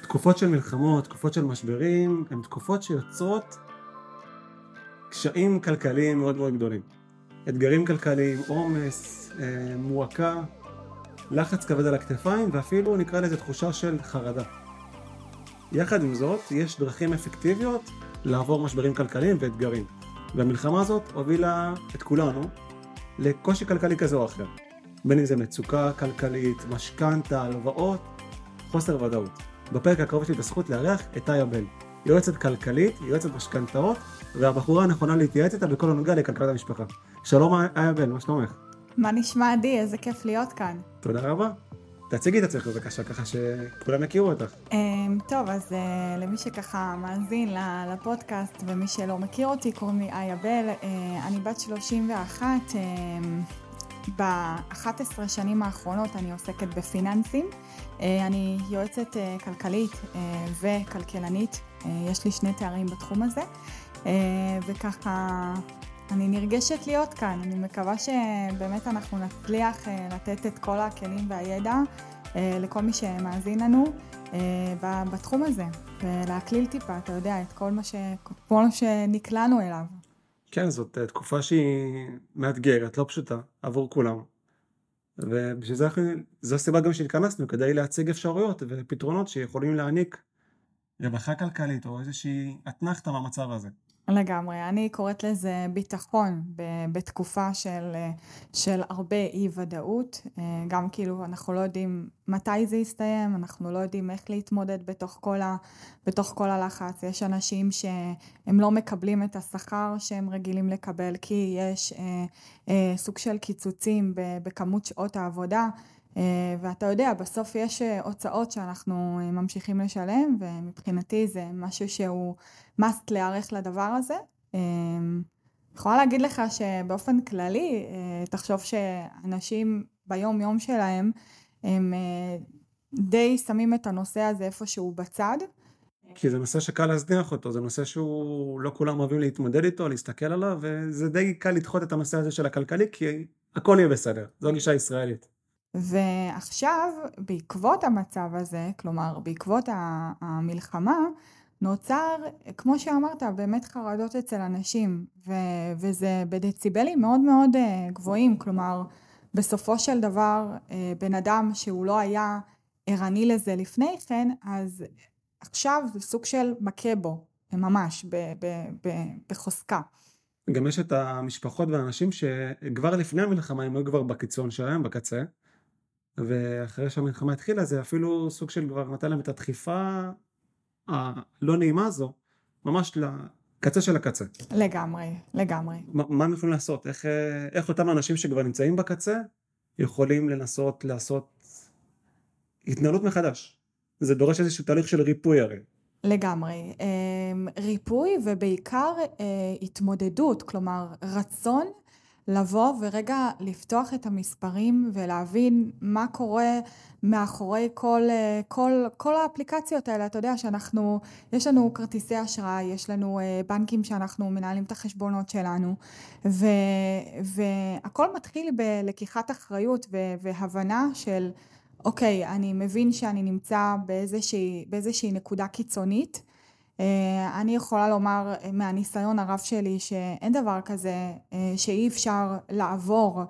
תקופות של מלחמות, תקופות של משברים, הן תקופות שיוצרות קשיים כלכליים מאוד מאוד גדולים. אתגרים כלכליים, עומס, אה, מועקה, לחץ כבד על הכתפיים ואפילו נקרא לזה תחושה של חרדה. יחד עם זאת, יש דרכים אפקטיביות לעבור משברים כלכליים ואתגרים. והמלחמה הזאת הובילה את כולנו לקושי כלכלי כזה או אחר. בין אם זה מצוקה כלכלית, משכנתה, הלוואות, חוסר ודאות. בפרק הקרוב יש לי את הזכות לארח את איה בל, יועצת כלכלית, יועצת משכנתאות, והבחורה הנכונה להתייעץ איתה בכל הנוגע לכלכלת המשפחה. שלום איה בל, מה שלומך? מה נשמע עדי? איזה כיף להיות כאן. תודה רבה. תציגי את עצמך בבקשה, ככה שכולם יכירו אותך. אמ, טוב, אז אה, למי שככה מאזין לפודקאסט ומי שלא מכיר אותי, קוראים לי איה בל, אה, אני בת 31. ב-11 שנים האחרונות אני עוסקת בפיננסים. אה, אני יועצת כלכלית וכלכלנית, יש לי שני תארים בתחום הזה, וככה אני נרגשת להיות כאן, אני מקווה שבאמת אנחנו נצליח אה, לתת את כל הכלים והידע אה, לכל מי שמאזין לנו אה, בתחום הזה, ולהקליל טיפה, אתה יודע, את כל מה, ש... כל מה שנקלענו אליו. כן, זאת תקופה שהיא מאתגרת, לא פשוטה, עבור כולם. ובשביל זה אנחנו, זו הסיבה גם שהתכנסנו, כדי להציג אפשרויות ופתרונות שיכולים להעניק רווחה כלכלית או איזושהי אתנחתא מהמצב הזה. לגמרי, אני קוראת לזה ביטחון בתקופה של, של הרבה אי ודאות, אה, גם כאילו אנחנו לא יודעים מתי זה יסתיים, אנחנו לא יודעים איך להתמודד בתוך כל, ה, בתוך כל הלחץ, יש אנשים שהם לא מקבלים את השכר שהם רגילים לקבל כי יש אה, אה, סוג של קיצוצים בכמות שעות העבודה ואתה יודע, בסוף יש אה, הוצאות שאנחנו אה, ממשיכים לשלם, ומבחינתי זה משהו שהוא must להיערך לדבר הזה. אני יכולה להגיד לך שבאופן כללי, תחשוב שאנשים ביום יום שלהם, הם די שמים את הנושא הזה איפשהו בצד. כי זה נושא שקל להזניח אותו, זה נושא שהוא לא כולם אוהבים להתמודד איתו, להסתכל עליו, וזה די קל לדחות את הנושא הזה של הכלכלי, כי הכל יהיה בסדר, זו גישה ישראלית. ועכשיו, בעקבות המצב הזה, כלומר, בעקבות המלחמה, נוצר, כמו שאמרת, באמת חרדות אצל אנשים, ו- וזה בדציבלים מאוד מאוד אה, גבוהים, כלומר, בסופו של דבר, אה, בן אדם שהוא לא היה ערני לזה לפני כן, אז עכשיו זה סוג של מכה בו, ממש, ב- ב- ב- בחוזקה. גם יש את המשפחות והאנשים שכבר לפני המלחמה הם היו כבר בקיצון שלהם, בקצה, ואחרי שהמלחמה התחילה זה אפילו סוג של כבר נתן להם את הדחיפה הלא נעימה הזו, ממש לקצה של הקצה. לגמרי, לגמרי. ما, מה הם יכולים לעשות? איך, איך אותם אנשים שכבר נמצאים בקצה יכולים לנסות לעשות התנהלות מחדש? זה דורש איזשהו תהליך של ריפוי הרי. לגמרי. אמ, ריפוי ובעיקר אה, התמודדות, כלומר רצון לבוא ורגע לפתוח את המספרים ולהבין מה קורה מאחורי כל, כל, כל האפליקציות האלה. אתה יודע שאנחנו, יש לנו כרטיסי אשראי, יש לנו אה, בנקים שאנחנו מנהלים את החשבונות שלנו, ו, והכל מתחיל בלקיחת אחריות והבנה של אוקיי, אני מבין שאני נמצא באיזושהי, באיזושהי נקודה קיצונית. אה, אני יכולה לומר אה, מהניסיון הרב שלי שאין דבר כזה אה, שאי אפשר לעבור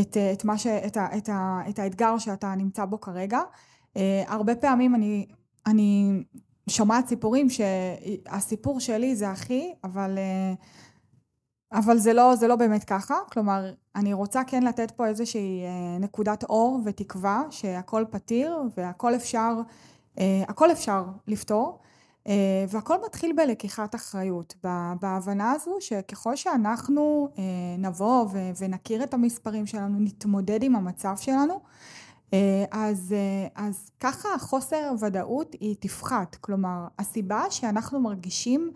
את, את, ש, את, ה, את, ה, את האתגר שאתה נמצא בו כרגע. הרבה פעמים אני, אני שומעת סיפורים שהסיפור שלי זה אחי, אבל, אבל זה, לא, זה לא באמת ככה. כלומר, אני רוצה כן לתת פה איזושהי נקודת אור ותקווה שהכל פתיר והכל אפשר, הכל אפשר לפתור. אה, והכל מתחיל בלקיחת אחריות, בהבנה הזו שככל שאנחנו אה, נבוא ונכיר את המספרים שלנו, נתמודד עם המצב שלנו, אה, אז, אז ככה חוסר ודאות היא תפחת. כלומר, הסיבה שאנחנו מרגישים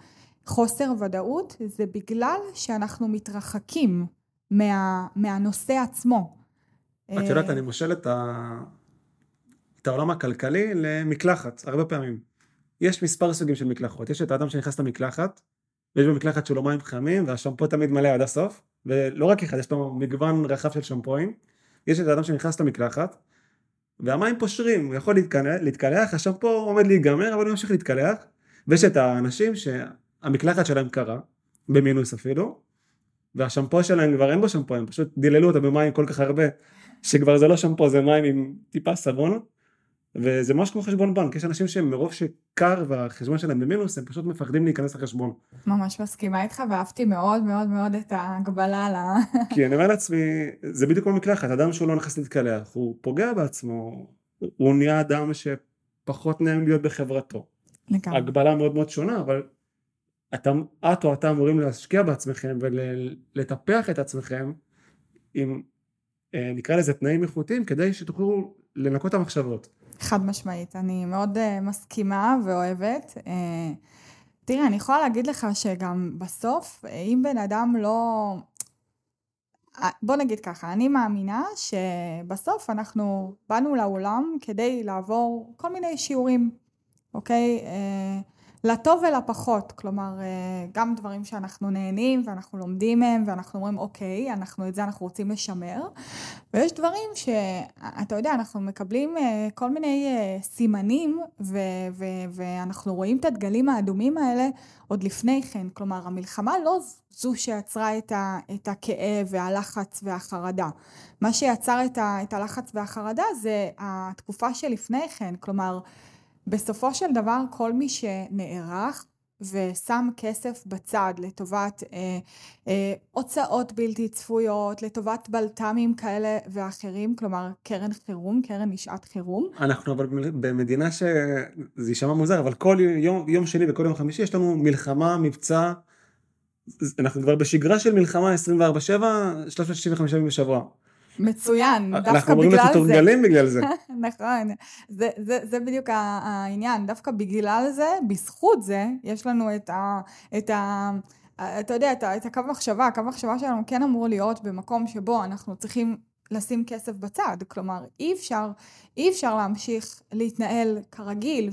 חוסר ודאות זה בגלל שאנחנו מתרחקים מה, מהנושא עצמו. את יודעת, אני מושל את, ה... את העולם הכלכלי למקלחת, הרבה פעמים. יש מספר סוגים של מקלחות, יש את האדם שנכנס למקלחת, ויש במקלחת שלו מים חמים, והשמפו תמיד מלא עד הסוף, ולא רק אחד, יש לו מגוון רחב של שמפואים, יש את האדם שנכנס למקלחת, והמים פושרים, הוא יכול להתקלח, להתקלח, השמפו עומד להיגמר, אבל הוא ממשיך להתקלח, ויש את האנשים שהמקלחת שלהם קרה, במינוס אפילו, והשמפו שלהם כבר אין בו שמפו, הם פשוט דיללו אותו במים כל כך הרבה, שכבר זה לא שמפו, זה מים עם טיפה סבון, וזה ממש כמו חשבון בנק, יש אנשים שמרוב שקר והחשבון שלהם במינוס, הם פשוט מפחדים להיכנס לחשבון. ממש מסכימה איתך, ואהבתי מאוד מאוד מאוד את ההגבלה ל... כי אני אומר לעצמי, זה בדיוק כמו מקלחת, אדם שהוא לא נכנס להתקלח, הוא פוגע בעצמו, הוא נהיה אדם שפחות נעים להיות בחברתו. לגמרי. הגבלה מאוד מאוד שונה, אבל אתה, את או אתה אמורים להשקיע בעצמכם ולטפח את עצמכם עם, אה, נקרא לזה תנאים איכותיים, כדי שתוכלו לנקות את המחשבות. חד משמעית, אני מאוד uh, מסכימה ואוהבת. Uh, תראה, אני יכולה להגיד לך שגם בסוף, אם בן אדם לא... בוא נגיד ככה, אני מאמינה שבסוף אנחנו באנו לעולם כדי לעבור כל מיני שיעורים, אוקיי? Uh, לטוב ולפחות, כלומר אה, גם דברים שאנחנו נהנים ואנחנו לומדים מהם ואנחנו אומרים אוקיי, אנחנו את זה אנחנו רוצים לשמר. ויש דברים שאתה יודע, אנחנו מקבלים אה, כל מיני אה, סימנים ו- ו- ואנחנו רואים את הדגלים האדומים האלה עוד לפני כן, כלומר המלחמה לא זו שיצרה את, ה- את הכאב והלחץ והחרדה, מה שיצר את, ה- את הלחץ והחרדה זה התקופה שלפני כן, כלומר בסופו של דבר כל מי שנערך ושם כסף בצד לטובת אה, אה, הוצאות בלתי צפויות, לטובת בלת"מים כאלה ואחרים, כלומר קרן חירום, קרן לשעת חירום. אנחנו אבל במדינה שזה יישמע מוזר, אבל כל יום, יום שני וכל יום חמישי יש לנו מלחמה, מבצע, אנחנו כבר בשגרה של מלחמה 24-7, 365 ימים בשבוע. מצוין, דווקא בגלל זה. אנחנו אמורים להיות מתורגלים בגלל זה. נכון, זה, זה, זה בדיוק העניין, דווקא בגלל זה, בזכות זה, יש לנו את ה... את ה אתה יודע, את, את הקו מחשבה, הקו מחשבה שלנו כן אמור להיות במקום שבו אנחנו צריכים לשים כסף בצד, כלומר אי אפשר, אי אפשר להמשיך להתנהל כרגיל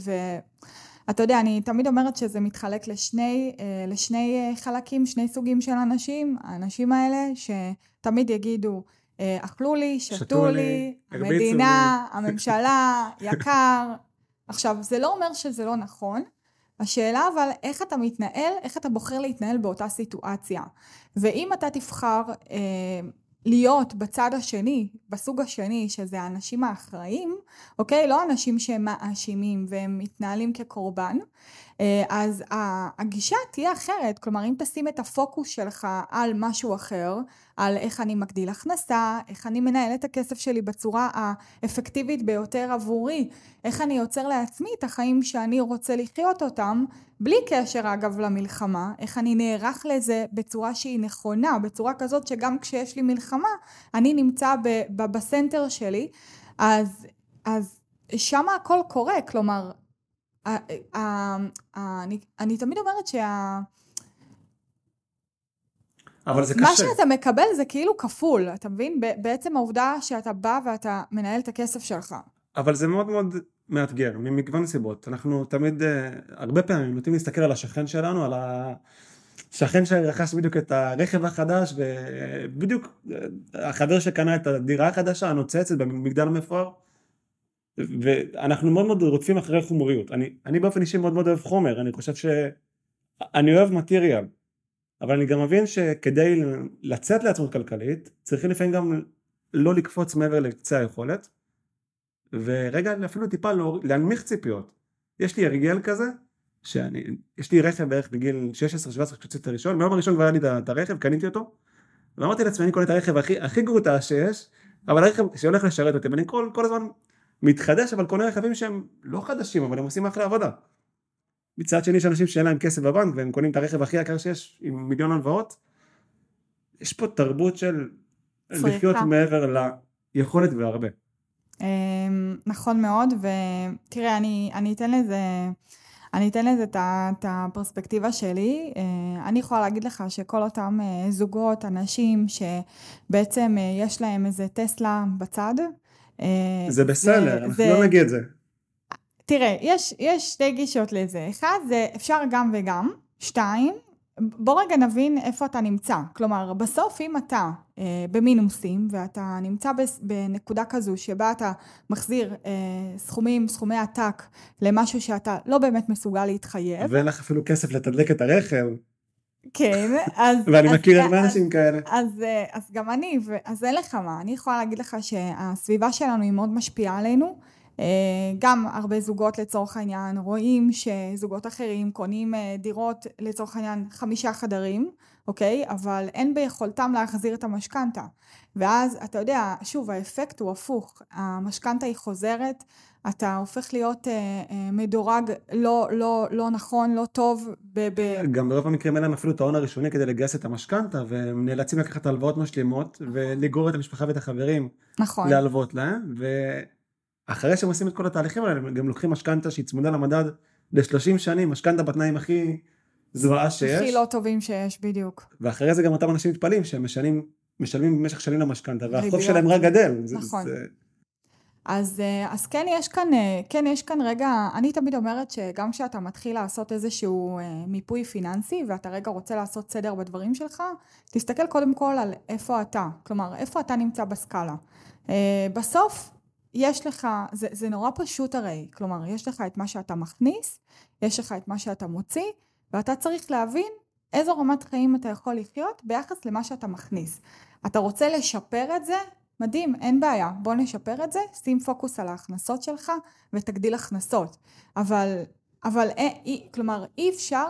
ואתה יודע, אני תמיד אומרת שזה מתחלק לשני, אה, לשני חלקים, שני סוגים של אנשים, האנשים האלה שתמיד יגידו אה, אכלו לי, שתו לי, המדינה, הממשלה, יקר. עכשיו, זה לא אומר שזה לא נכון, השאלה אבל איך אתה מתנהל, איך אתה בוחר להתנהל באותה סיטואציה. ואם אתה תבחר אה, להיות בצד השני, בסוג השני, שזה האנשים האחראים, אוקיי? לא אנשים שהם מאשימים והם מתנהלים כקורבן, אה, אז הגישה תהיה אחרת, כלומר אם תשים את הפוקוס שלך על משהו אחר, על איך אני מגדיל הכנסה, איך אני מנהל את הכסף שלי בצורה האפקטיבית ביותר עבורי, איך אני יוצר לעצמי את החיים שאני רוצה לחיות אותם, בלי קשר אגב למלחמה, איך אני נערך לזה בצורה שהיא נכונה, בצורה כזאת שגם כשיש לי מלחמה, אני נמצא בסנטר שלי, אז, אז שם הכל קורה, כלומר אני, אני תמיד אומרת שה... אבל זה מה קשה. מה שאתה מקבל זה כאילו כפול, אתה מבין? בעצם העובדה שאתה בא ואתה מנהל את הכסף שלך. אבל זה מאוד מאוד מאתגר, ממגוון סיבות. אנחנו תמיד, אה, הרבה פעמים נוטים להסתכל על השכן שלנו, על השכן שרכש בדיוק את הרכב החדש, ובדיוק אה, החבר שקנה את הדירה החדשה הנוצצת במגדל המפואר. ואנחנו מאוד מאוד רודפים אחרי חומריות. אני, אני באופן אישי מאוד מאוד אוהב חומר, אני חושב ש... אני אוהב מטריאל, אבל אני גם מבין שכדי לצאת לעצמאות כלכלית, צריכים לפעמים גם לא לקפוץ מעבר לקצה היכולת, ורגע אפילו טיפה לא, להנמיך ציפיות. יש לי הרגל כזה, שאני, יש לי רכב בערך בגיל 16-17 כשהוצאתי את הראשון, ביום הראשון כבר היה לי את הרכב, קניתי אותו, ואמרתי לעצמי אני קונה את הרכב הכי, הכי גרוטה שיש, אבל הרכב שהולך לשרת אותי, ואני כל, כל הזמן מתחדש אבל קונה רכבים שהם לא חדשים אבל הם עושים אחלה עבודה. מצד שני יש אנשים שאין להם כסף בבנק והם קונים את הרכב הכי יקר שיש עם מיליון הלוואות. יש פה תרבות של צריכה. לחיות מעבר ליכולת והרבה. אמ, נכון מאוד ותראה אני, אני אתן לזה אני אתן לזה את הפרספקטיבה שלי. אה, אני יכולה להגיד לך שכל אותם אה, זוגות, אנשים שבעצם אה, יש להם איזה טסלה בצד, זה בסדר, אנחנו זה... לא נגיד זה. תראה, יש, יש שתי גישות לזה. אחד, זה אפשר גם וגם. שתיים, בוא רגע נבין איפה אתה נמצא. כלומר, בסוף אם אתה אה, במינוסים ואתה נמצא בנקודה כזו שבה אתה מחזיר אה, סכומים, סכומי עתק למשהו שאתה לא באמת מסוגל להתחייב. ואין לך אפילו כסף לתדלק את הרכב. כן, אז... ואני אז, מכיר הרבה אנשים כאלה. אז, אה, אז גם אני, אז אין לך מה. אני יכולה להגיד לך שהסביבה שלנו היא מאוד משפיעה עלינו. אה, גם הרבה זוגות לצורך העניין רואים שזוגות אחרים קונים אה, דירות לצורך העניין חמישה חדרים, אוקיי? אבל אין ביכולתם להחזיר את המשכנתה. ואז אתה יודע, שוב האפקט הוא הפוך, המשכנתה היא חוזרת, אתה הופך להיות אה, אה, מדורג לא, לא, לא נכון, לא טוב. ב, ב... גם ברוב המקרים אין להם אפילו את ההון הראשוני כדי לגייס את המשכנתה, והם נאלצים לקחת הלוואות משלימות ולגרור את המשפחה ואת החברים נכון. להלוות להם, ואחרי שהם עושים את כל התהליכים האלה, הם גם לוקחים משכנתה שהיא צמודה למדד ל-30 שנים, משכנתה בתנאים הכי זוועה שיש. הכי לא טובים שיש, בדיוק. ואחרי זה גם אותם אנשים מתפלאים שהם משנים, משלמים במשך שנים למשכנתה, והחוב שלהם רק גדל. נכון. זה... אז, אה, אז כן יש כאן, אה, כן יש כאן רגע, אני תמיד אומרת שגם כשאתה מתחיל לעשות איזשהו אה, מיפוי פיננסי ואתה רגע רוצה לעשות סדר בדברים שלך, תסתכל קודם כל על איפה אתה, כלומר איפה אתה נמצא בסקאלה. בסוף יש לך, זה, זה נורא פשוט הרי, כלומר יש לך את מה שאתה מכניס, יש לך את מה שאתה מוציא, ואתה צריך להבין איזו רמת חיים אתה יכול לחיות ביחס למה שאתה מכניס. אתה רוצה לשפר את זה, מדהים, אין בעיה, בוא נשפר את זה, שים פוקוס על ההכנסות שלך ותגדיל הכנסות. אבל, אבל אי, אי, כלומר, אי אפשר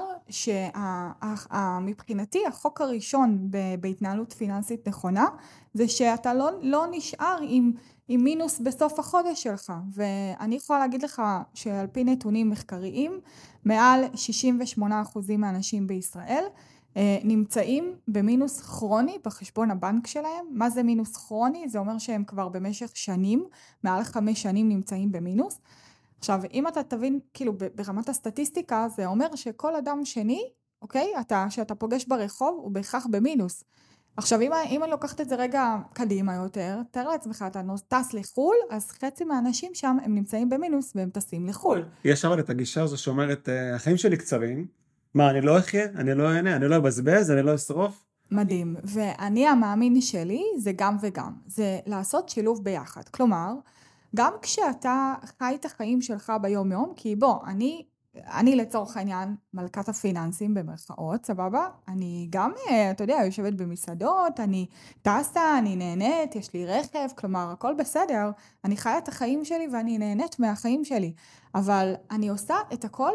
שמבחינתי החוק הראשון בהתנהלות פיננסית נכונה, זה שאתה לא, לא נשאר עם, עם מינוס בסוף החודש שלך. ואני יכולה להגיד לך שעל פי נתונים מחקריים, מעל 68% מהאנשים בישראל אה, נמצאים במינוס כרוני בחשבון הבנק שלהם. מה זה מינוס כרוני? זה אומר שהם כבר במשך שנים, מעל חמש שנים נמצאים במינוס. עכשיו, אם אתה תבין, כאילו ברמת הסטטיסטיקה, זה אומר שכל אדם שני, אוקיי? אתה, שאתה פוגש ברחוב, הוא בהכרח במינוס. עכשיו, אם, אם אני לוקחת את זה רגע קדימה יותר, תאר לעצמך, אתה טס לחו"ל, אז חצי מהאנשים שם הם נמצאים במינוס והם טסים לחו"ל. יש אבל את הגישה הזו שאומרת, אה, החיים שלי קצרים, מה, אני לא אחיה? אני לא אהנה? אני לא אבזבז? אני לא אשרוף? מדהים. ואני המאמין שלי זה גם וגם. זה לעשות שילוב ביחד. כלומר, גם כשאתה חי את החיים שלך ביום יום, כי בוא, אני אני לצורך העניין מלכת הפיננסים במרכאות, סבבה? אני גם, אה, אתה יודע, יושבת במסעדות, אני טסה, אני נהנית, יש לי רכב, כלומר הכל בסדר, אני חיה את החיים שלי ואני נהנית מהחיים שלי, אבל אני עושה את הכל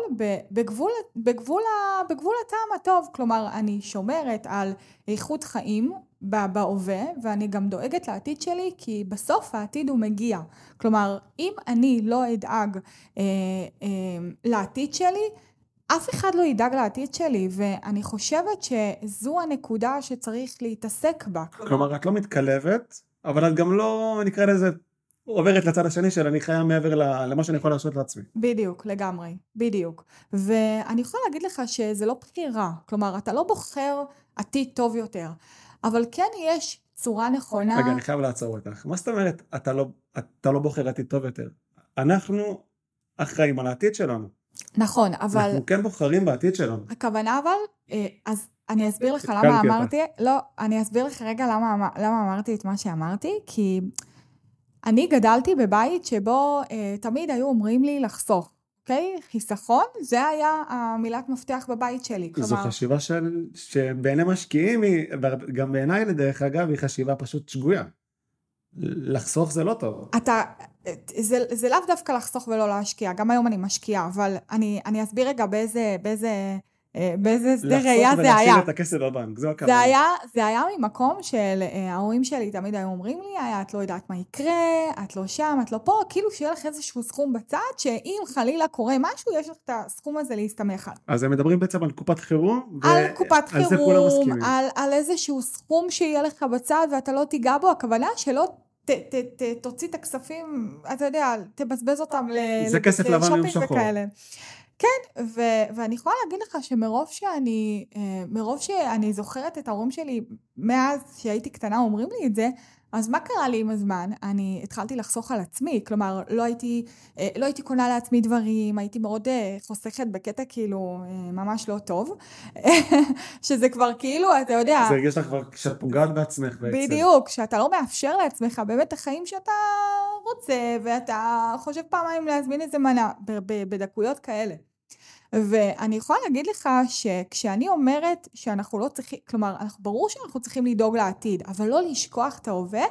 בגבול, בגבול, בגבול הטעם הטוב, כלומר אני שומרת על איכות חיים בהווה, ואני גם דואגת לעתיד שלי, כי בסוף העתיד הוא מגיע. כלומר, אם אני לא אדאג אה, אה, לעתיד שלי, אף אחד לא ידאג לעתיד שלי, ואני חושבת שזו הנקודה שצריך להתעסק בה. כלומר, את לא מתקלבת, אבל את גם לא, נקרא לזה, עוברת לצד השני של אני חיה מעבר למה שאני יכול לעשות לעצמי. בדיוק, לגמרי, בדיוק. ואני יכולה להגיד לך שזה לא בחירה, כלומר, אתה לא בוחר עתיד טוב יותר. אבל כן יש צורה נכונה... רגע, אני חייב לעצור אותך. מה זאת אומרת, אתה לא, אתה לא בוחר עתיד טוב יותר? אנחנו אחראים על העתיד שלנו. נכון, אבל... אנחנו כן בוחרים בעתיד שלנו. הכוונה אבל, אה, אז אני אסביר לך למה אמרתי, לא, אני אסביר לך רגע למה, למה אמרתי את מה שאמרתי, כי אני גדלתי בבית שבו אה, תמיד היו אומרים לי לחסוך. אוקיי? חיסכון, זה היה המילת מפתח בבית שלי. זו כלומר... חשיבה של, שבעיני משקיעים, היא, גם בעיניי לדרך אגב, היא חשיבה פשוט שגויה. לחסוך זה לא טוב. אתה, זה, זה לאו דווקא לחסוך ולא להשקיע, גם היום אני משקיעה, אבל אני, אני אסביר רגע באיזה, באיזה באיזה שדה ראייה זה היה. לחסוך ולהשאיר את הכסף בבנק, זו הכוונה. זה היה, זה היה ממקום של אה, ההורים שלי תמיד היו אומרים לי, היה, את לא יודעת מה יקרה, את לא שם, את לא פה, כאילו שיהיה לך איזשהו סכום בצד, שאם חלילה קורה משהו, יש לך את הסכום הזה להסתמך על. אז הם מדברים בעצם על קופת חירום, על קופת חירום, על, על איזשהו סכום שיהיה לך בצד ואתה לא תיגע בו, הכוונה שלא ת, ת, ת, תוציא את הכספים, אתה יודע, תבזבז אותם לשופינג וכאלה. כן, ו- ואני יכולה להגיד לך שמרוב שאני, אה, מרוב שאני זוכרת את ההורים שלי מאז שהייתי קטנה אומרים לי את זה, אז מה קרה לי עם הזמן? אני התחלתי לחסוך על עצמי, כלומר, לא הייתי, אה, לא הייתי קונה לעצמי דברים, הייתי מאוד אה, חוסכת בקטע כאילו ממש לא טוב, שזה כבר כאילו, אתה יודע... זה הרגיש לך כבר כשאת פוגעת בעצמך בעצם. בדיוק, שאתה לא מאפשר לעצמך באמת את החיים שאתה רוצה, ואתה חושב פעמיים להזמין איזה מנה, בדקויות כאלה. ואני יכולה להגיד לך שכשאני אומרת שאנחנו לא צריכים, כלומר, ברור שאנחנו צריכים לדאוג לעתיד, אבל לא לשכוח את ההווה,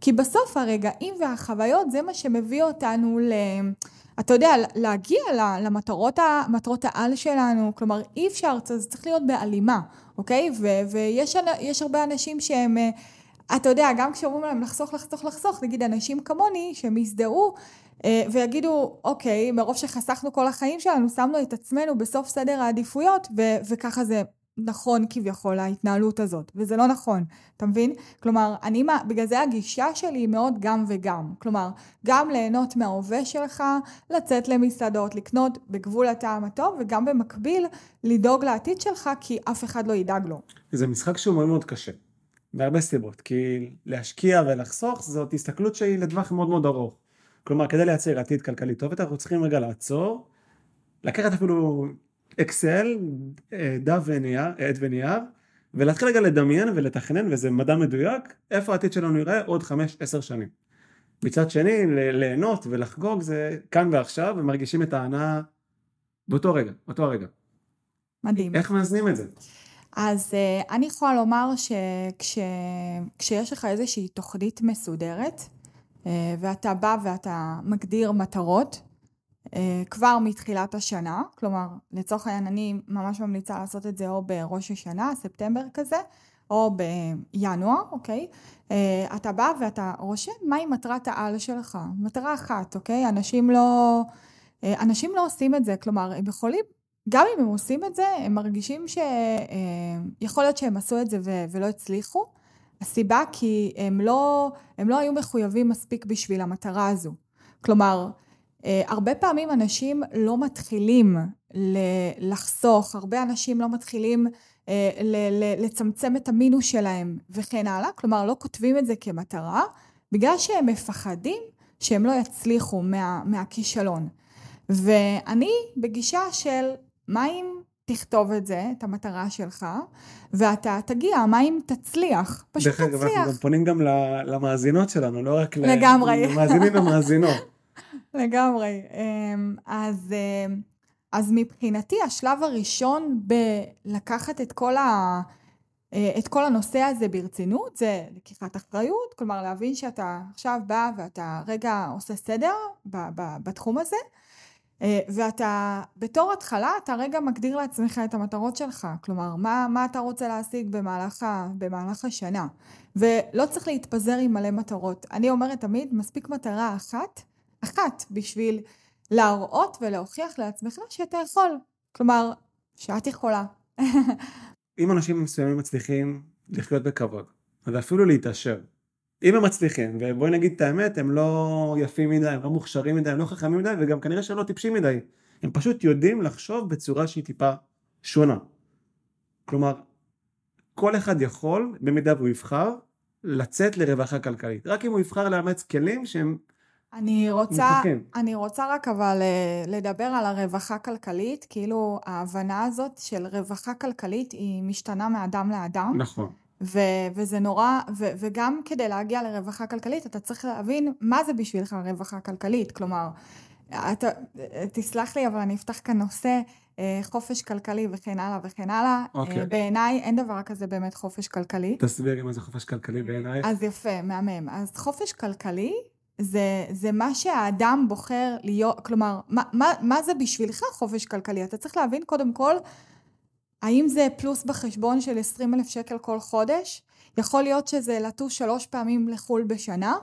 כי בסוף הרגעים והחוויות זה מה שמביא אותנו ל... אתה יודע, להגיע למטרות מטרות העל שלנו, כלומר אי אפשר, זה צריך להיות בהלימה, אוקיי? ו- ויש הרבה אנשים שהם, אתה יודע, גם כשאומרים להם לחסוך, לחסוך, לחסוך, נגיד אנשים כמוני שהם יזדהו אה, ויגידו, אוקיי, מרוב שחסכנו כל החיים שלנו, שמנו את עצמנו בסוף סדר העדיפויות, ו- וככה זה נכון כביכול, ההתנהלות הזאת, וזה לא נכון, אתה מבין? כלומר, אני, בגלל זה הגישה שלי היא מאוד גם וגם. כלומר, גם ליהנות מההווה שלך, לצאת למסעדות, לקנות בגבול הטעם הטוב, וגם במקביל לדאוג לעתיד שלך, כי אף אחד לא ידאג לו. זה משחק שהוא מאוד מאוד קשה, בהרבה סיבות, כי להשקיע ולחסוך זאת הסתכלות שהיא לטווח מאוד מאוד ארוך. כלומר, כדי לייצר עתיד כלכלי טוב יותר, אנחנו צריכים רגע לעצור, לקחת אפילו אקסל, אה, דף ונייר, עט ונייר, ולהתחיל רגע לדמיין ולתכנן, וזה מדע מדויק, איפה העתיד שלנו יראה עוד 5-10 שנים. מצד שני, ליהנות ולחגוג זה כאן ועכשיו, ומרגישים את ההנאה באותו רגע, באותו הרגע. מדהים. איך מאזנים את זה? אז uh, אני יכולה לומר שכשיש לך איזושהי תוכנית מסודרת, אה, ואתה בא ואתה מגדיר מטרות אה, כבר מתחילת השנה, כלומר לצורך העניין אני ממש ממליצה לעשות את זה או בראש השנה, ספטמבר כזה, או בינואר, אוקיי? אה, אתה בא ואתה רושם מהי מטרת העל שלך, מטרה אחת, אוקיי? אנשים לא, אנשים לא עושים את זה, כלומר הם יכולים, גם אם הם עושים את זה, הם מרגישים שיכול להיות שהם עשו את זה ולא הצליחו, הסיבה כי הם לא, הם לא היו מחויבים מספיק בשביל המטרה הזו. כלומר, אה, הרבה פעמים אנשים לא מתחילים לחסוך, הרבה אנשים לא מתחילים אה, לצמצם את המינוס שלהם וכן הלאה, כלומר לא כותבים את זה כמטרה, בגלל שהם מפחדים שהם לא יצליחו מה, מהכישלון. ואני בגישה של מה אם תכתוב את זה, את המטרה שלך, ואתה תגיע, מה אם תצליח? פשוט תצליח. דרך אגב, אנחנו גם פונים גם למאזינות שלנו, לא רק לגמרי. למאזינים ומאזינות. לגמרי. אמ, אז, אמ, אז מבחינתי, השלב הראשון בלקחת את כל, ה, אה, את כל הנושא הזה ברצינות, זה לקיחת אחריות, כלומר להבין שאתה עכשיו בא ואתה רגע עושה סדר בתחום הזה. אה, ואתה, בתור התחלה, אתה רגע מגדיר לעצמך את המטרות שלך. כלומר, מה, מה אתה רוצה להשיג במהלך, ה, במהלך השנה. ולא צריך להתפזר עם מלא מטרות. אני אומרת תמיד, מספיק מטרה אחת, אחת, בשביל להראות ולהוכיח לעצמך שאתה יכול. כלומר, שאת יכולה. אם אנשים מסוימים מצליחים לחיות בכבוד, ואפילו להתעשר, אם הם מצליחים, ובואי נגיד את האמת, הם לא יפים מדי, הם לא מוכשרים מדי, הם לא חכמים מדי, וגם כנראה שהם לא טיפשים מדי. הם פשוט יודעים לחשוב בצורה שהיא טיפה שונה. כלומר, כל אחד יכול, במידה והוא יבחר, לצאת לרווחה כלכלית. רק אם הוא יבחר לאמץ כלים שהם אני רוצה, אני רוצה רק אבל אה, לדבר על הרווחה כלכלית, כאילו ההבנה הזאת של רווחה כלכלית היא משתנה מאדם לאדם. נכון. ו- וזה נורא, ו- וגם כדי להגיע לרווחה כלכלית, אתה צריך להבין מה זה בשבילך רווחה כלכלית. כלומר, אתה, תסלח לי, אבל אני אפתח כאן נושא אה, חופש כלכלי וכן הלאה וכן הלאה. אוקיי. בעיניי אין דבר כזה באמת חופש כלכלי. תסבירי מה זה חופש כלכלי בעיניי. אז יפה, מהמם. אז חופש כלכלי זה, זה מה שהאדם בוחר להיות, כלומר, מה, מה, מה זה בשבילך חופש כלכלי? אתה צריך להבין קודם כל האם זה פלוס בחשבון של 20 אלף שקל כל חודש? יכול להיות שזה לטוס שלוש פעמים לחו"ל בשנה?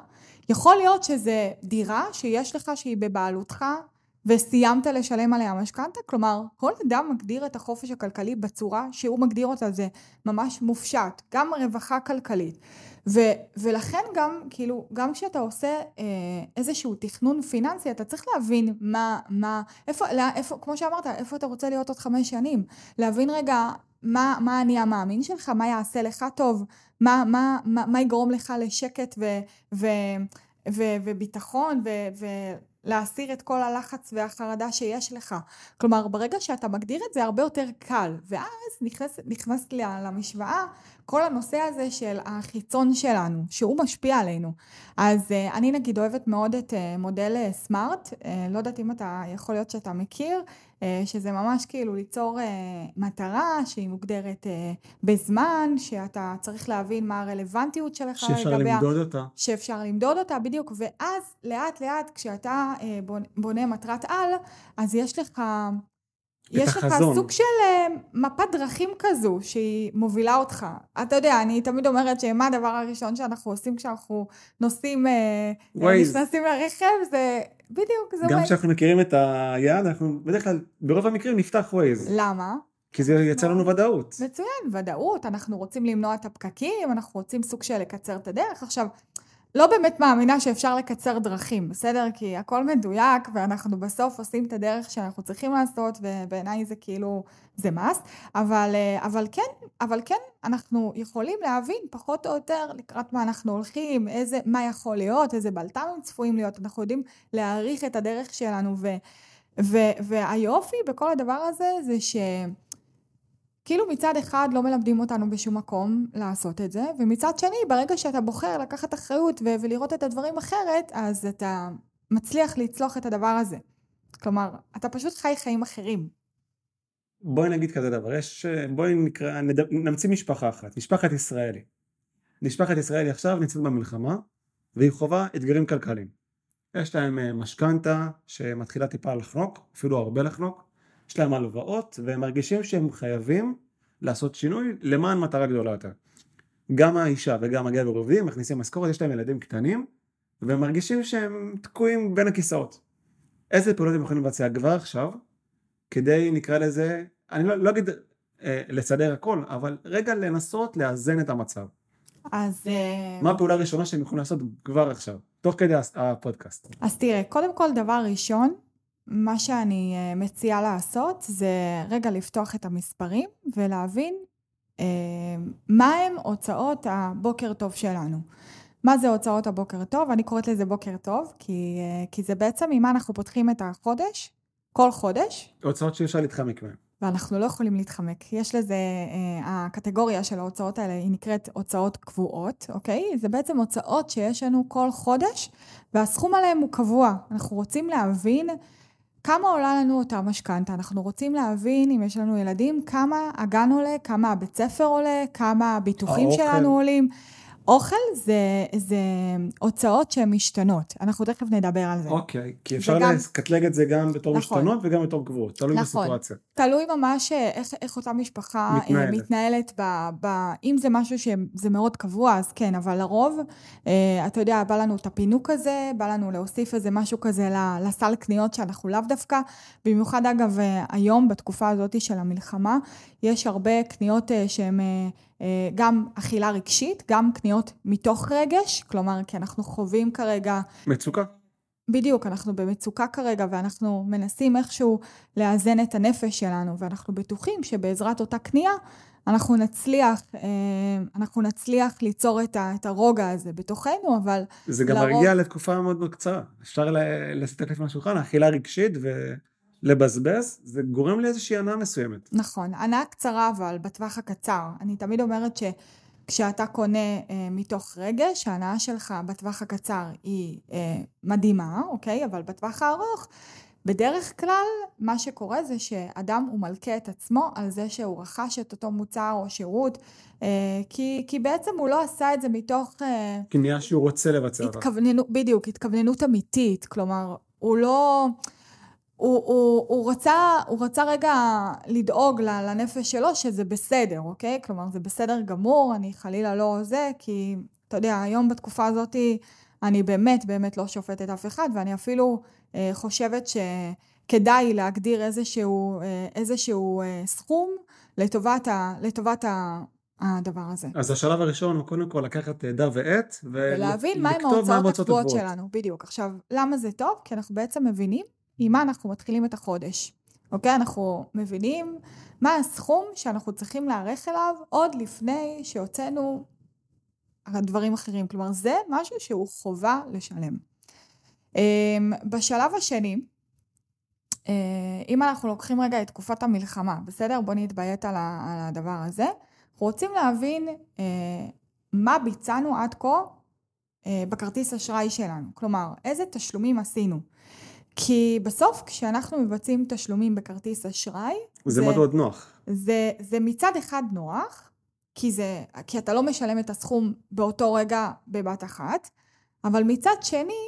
יכול להיות שזה דירה שיש לך שהיא בבעלותך וסיימת לשלם עליה משכנתה? כלומר, כל אדם מגדיר את החופש הכלכלי בצורה שהוא מגדיר אותה, זה ממש מופשט, גם רווחה כלכלית. ו, ולכן גם, כאילו, גם כשאתה עושה אה, איזשהו תכנון פיננסי, אתה צריך להבין מה, מה, איפה, לא, איפה, כמו שאמרת, איפה אתה רוצה להיות עוד חמש שנים. להבין רגע, מה, מה אני המאמין שלך, מה יעשה לך טוב, מה, מה, מה, מה יגרום לך לשקט ו, ו, ו, וביטחון ו, ולהסיר את כל הלחץ והחרדה שיש לך. כלומר, ברגע שאתה מגדיר את זה הרבה יותר קל, ואז נכנס, נכנס למשוואה כל הנושא הזה של החיצון שלנו, שהוא משפיע עלינו. אז uh, אני נגיד אוהבת מאוד את uh, מודל סמארט, uh, לא יודעת אם אתה, יכול להיות שאתה מכיר, שזה ממש כאילו ליצור uh, מטרה שהיא מוגדרת uh, בזמן, שאתה צריך להבין מה הרלוונטיות שלך שאפשר לגביה. למדוד אותה. שאפשר למדוד אותה, בדיוק, ואז לאט לאט כשאתה בונה מטרת על, אז יש לך יש לך סוג של אה, מפת דרכים כזו שהיא מובילה אותך. אתה יודע, אני תמיד אומרת שמה הדבר הראשון שאנחנו עושים כשאנחנו נוסעים, אה, נכנסים לרכב, זה בדיוק, זה גם כשאנחנו מכירים את היעד, אנחנו בדרך כלל, ברוב המקרים נפתח ווייז. למה? כי זה יצא לנו ודאות. מצוין, ודאות, אנחנו רוצים למנוע את הפקקים, אנחנו רוצים סוג של לקצר את הדרך. עכשיו, לא באמת מאמינה שאפשר לקצר דרכים, בסדר? כי הכל מדויק ואנחנו בסוף עושים את הדרך שאנחנו צריכים לעשות ובעיניי זה כאילו, זה must, אבל, אה, אבל כן, אבל כן, אנחנו יכולים להבין פחות או יותר לקראת מה אנחנו הולכים, איזה, מה יכול להיות, איזה בלת"מים צפויים להיות, אנחנו יודעים להעריך את הדרך שלנו ו, ו, והיופי בכל הדבר הזה זה ש... כאילו מצד אחד לא מלמדים אותנו בשום מקום לעשות את זה, ומצד שני, ברגע שאתה בוחר לקחת אחריות ו- ולראות את הדברים אחרת, אז אתה מצליח לצלוח את הדבר הזה. כלומר, אתה פשוט חי חיים אחרים. בואי נגיד כזה דבר, יש, בואי נקרא, נד... נמציא משפחה אחת, משפחת ישראלי. משפחת ישראלי עכשיו נמצאת במלחמה, והיא חווה אתגרים כלכליים. יש להם אה, משכנתה שמתחילה טיפה לחנוק, אפילו הרבה לחנוק, יש להם הלוואות והם מרגישים שהם חייבים לעשות שינוי למען מטרה גדולה יותר. גם האישה וגם הגבר עובדים, מכניסים משכורת, יש להם ילדים קטנים והם מרגישים שהם תקועים בין הכיסאות. איזה פעולות הם יכולים לבצע כבר עכשיו כדי נקרא לזה, אני לא, לא אגיד אה, לסדר הכל, אבל רגע לנסות לאזן את המצב. אז... אה, מה הפעולה הראשונה שהם יכולים לעשות כבר עכשיו, תוך כדי הפודקאסט? אז תראה, קודם כל דבר ראשון, מה שאני אה, מציעה לעשות זה רגע לפתוח את המספרים ולהבין אה, מה הם הוצאות הבוקר טוב שלנו. מה זה הוצאות הבוקר טוב? אני קוראת לזה בוקר טוב, כי, אה, כי זה בעצם ממה אנחנו פותחים את החודש, כל חודש. הוצאות שאי אפשר להתחמק מהן. ואנחנו לא יכולים להתחמק. יש לזה, הקטגוריה של ההוצאות האלה היא נקראת הוצאות קבועות, אוקיי? זה בעצם הוצאות שיש לנו כל חודש, והסכום עליהן הוא קבוע. אנחנו רוצים להבין כמה עולה לנו אותה משכנתה? אנחנו רוצים להבין, אם יש לנו ילדים, כמה הגן עולה, כמה הבית ספר עולה, כמה הביטוחים שלנו עולים. אוכל זה, זה הוצאות שהן משתנות, אנחנו תכף נדבר על זה. אוקיי, כי אפשר וגם... לקטלג את זה גם בתור נכון. משתנות וגם בתור קבועות, תלוי נכון. בסיטואציה. תלוי ממש אה, איך, איך אותה משפחה אה, מתנהלת, מתנהלת ב, ב, אם זה משהו שזה מאוד קבוע, אז כן, אבל לרוב, אה, אתה יודע, בא לנו את הפינוק הזה, בא לנו להוסיף איזה משהו כזה לסל קניות שאנחנו לאו דווקא, במיוחד אגב היום, בתקופה הזאת של המלחמה, יש הרבה קניות שהן... גם אכילה רגשית, גם קניות מתוך רגש, כלומר, כי אנחנו חווים כרגע... מצוקה. בדיוק, אנחנו במצוקה כרגע ואנחנו מנסים איכשהו לאזן את הנפש שלנו, ואנחנו בטוחים שבעזרת אותה קנייה אנחנו נצליח, אה, אנחנו נצליח ליצור את הרוגע הזה בתוכנו, אבל... זה גם לרוב... מרגיע לתקופה מאוד מאוד קצרה. אפשר לסתכל לפני השולחן, אכילה רגשית ו... לבזבז, זה גורם לאיזושהי הנאה מסוימת. נכון, הנאה קצרה אבל בטווח הקצר. אני תמיד אומרת שכשאתה קונה אה, מתוך רגש, ההנאה שלך בטווח הקצר היא אה, מדהימה, אוקיי? אבל בטווח הארוך, בדרך כלל מה שקורה זה שאדם הוא מלכה את עצמו על זה שהוא רכש את אותו מוצר או שירות, אה, כי, כי בעצם הוא לא עשה את זה מתוך... אה, קנייה שהוא רוצה לבצע. התכווננות, בדיוק, התכווננות אמיתית. כלומר, הוא לא... הוא, הוא, הוא, רצה, הוא רצה רגע לדאוג לנפש שלו שזה בסדר, אוקיי? כלומר, זה בסדר גמור, אני חלילה לא זה, כי אתה יודע, היום בתקופה הזאת אני באמת באמת לא שופטת אף אחד, ואני אפילו אה, חושבת שכדאי להגדיר איזשהו, אה, איזשהו אה, סכום לטובת, ה, לטובת ה, הדבר הזה. אז השלב הראשון הוא קודם כל לקחת אה, דר ועט, ולהבין מהם ההוצאות הקבועות שלנו, בדיוק. עכשיו, למה זה טוב? כי אנחנו בעצם מבינים עם מה אנחנו מתחילים את החודש. אוקיי? אנחנו מבינים מה הסכום שאנחנו צריכים להיערך אליו עוד לפני שהוצאנו דברים אחרים. כלומר, זה משהו שהוא חובה לשלם. אמ, בשלב השני, אה, אם אנחנו לוקחים רגע את תקופת המלחמה, בסדר? בואו נתביית על הדבר הזה. אנחנו רוצים להבין אה, מה ביצענו עד כה אה, בכרטיס אשראי שלנו. כלומר, איזה תשלומים עשינו. כי בסוף כשאנחנו מבצעים תשלומים בכרטיס אשראי... זה, זה מאוד מאוד נוח. זה, זה מצד אחד נוח, כי, זה, כי אתה לא משלם את הסכום באותו רגע בבת אחת, אבל מצד שני,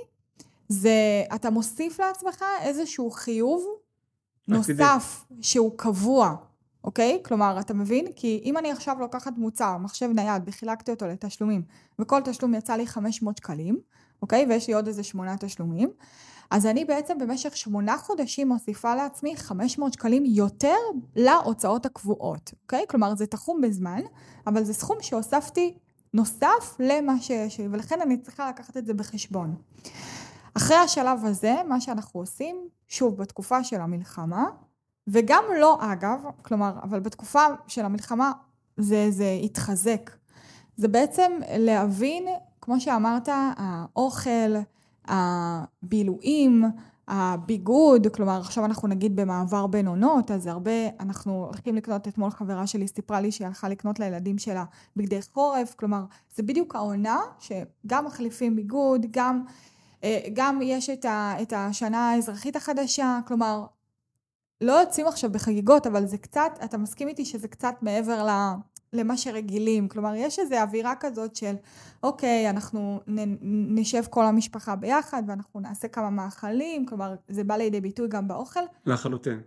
זה, אתה מוסיף לעצמך איזשהו חיוב נוסף שהוא קבוע, אוקיי? כלומר, אתה מבין? כי אם אני עכשיו לוקחת מוצר, מחשב נייד, וחילקתי אותו לתשלומים, וכל תשלום יצא לי 500 שקלים, אוקיי? ויש לי עוד איזה שמונה תשלומים, אז אני בעצם במשך שמונה חודשים מוסיפה לעצמי 500 שקלים יותר להוצאות הקבועות, אוקיי? כלומר, זה תחום בזמן, אבל זה סכום שהוספתי נוסף למה שיש לי, ולכן אני צריכה לקחת את זה בחשבון. אחרי השלב הזה, מה שאנחנו עושים, שוב, בתקופה של המלחמה, וגם לא אגב, כלומר, אבל בתקופה של המלחמה זה, זה התחזק. זה בעצם להבין, כמו שאמרת, האוכל, הבילויים, הביגוד, כלומר עכשיו אנחנו נגיד במעבר בין עונות, אז הרבה, אנחנו הולכים לקנות, אתמול חברה שלי סיפרה לי שהיא הלכה לקנות לילדים שלה בגדי חורף, כלומר זה בדיוק העונה שגם מחליפים ביגוד, גם, אה, גם יש את, ה, את השנה האזרחית החדשה, כלומר לא יוצאים עכשיו בחגיגות, אבל זה קצת, אתה מסכים איתי שזה קצת מעבר ל... למה שרגילים. כלומר, יש איזו אווירה כזאת של, אוקיי, אנחנו נשב כל המשפחה ביחד ואנחנו נעשה כמה מאכלים, כלומר, זה בא לידי ביטוי גם באוכל. לחלוטין.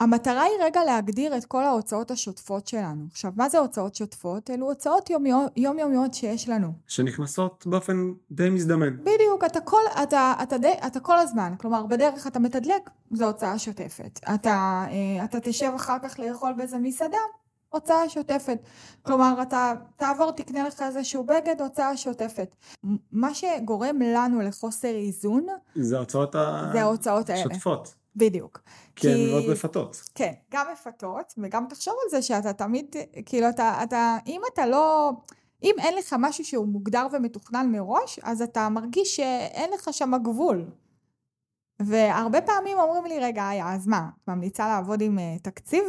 והמטרה היא רגע להגדיר את כל ההוצאות השוטפות שלנו. עכשיו, מה זה הוצאות שוטפות? אלו הוצאות יומיומיות שיש לנו. שנכנסות באופן די מזדמן. בדיוק, אתה כל, אתה, אתה, די, אתה כל הזמן, כלומר, בדרך אתה מתדלק, זו הוצאה שוטפת. אתה, אה, אתה תשב אחר כך לאכול באיזה מסעדה, הוצאה שוטפת. כלומר, אתה תעבור, תקנה לך איזשהו בגד, הוצאה שוטפת. מה שגורם לנו לחוסר איזון... זה ההוצאות האלה. שוטפות. בדיוק. כי הן מאוד מפתות. כן, גם מפתות, וגם תחשוב על זה שאתה תמיד, כאילו, אתה, אתה, אם אתה לא... אם אין לך משהו שהוא מוגדר ומתוכנן מראש, אז אתה מרגיש שאין לך שם גבול. והרבה פעמים אומרים לי, רגע, איה, אז מה, את ממליצה לעבוד עם uh, תקציב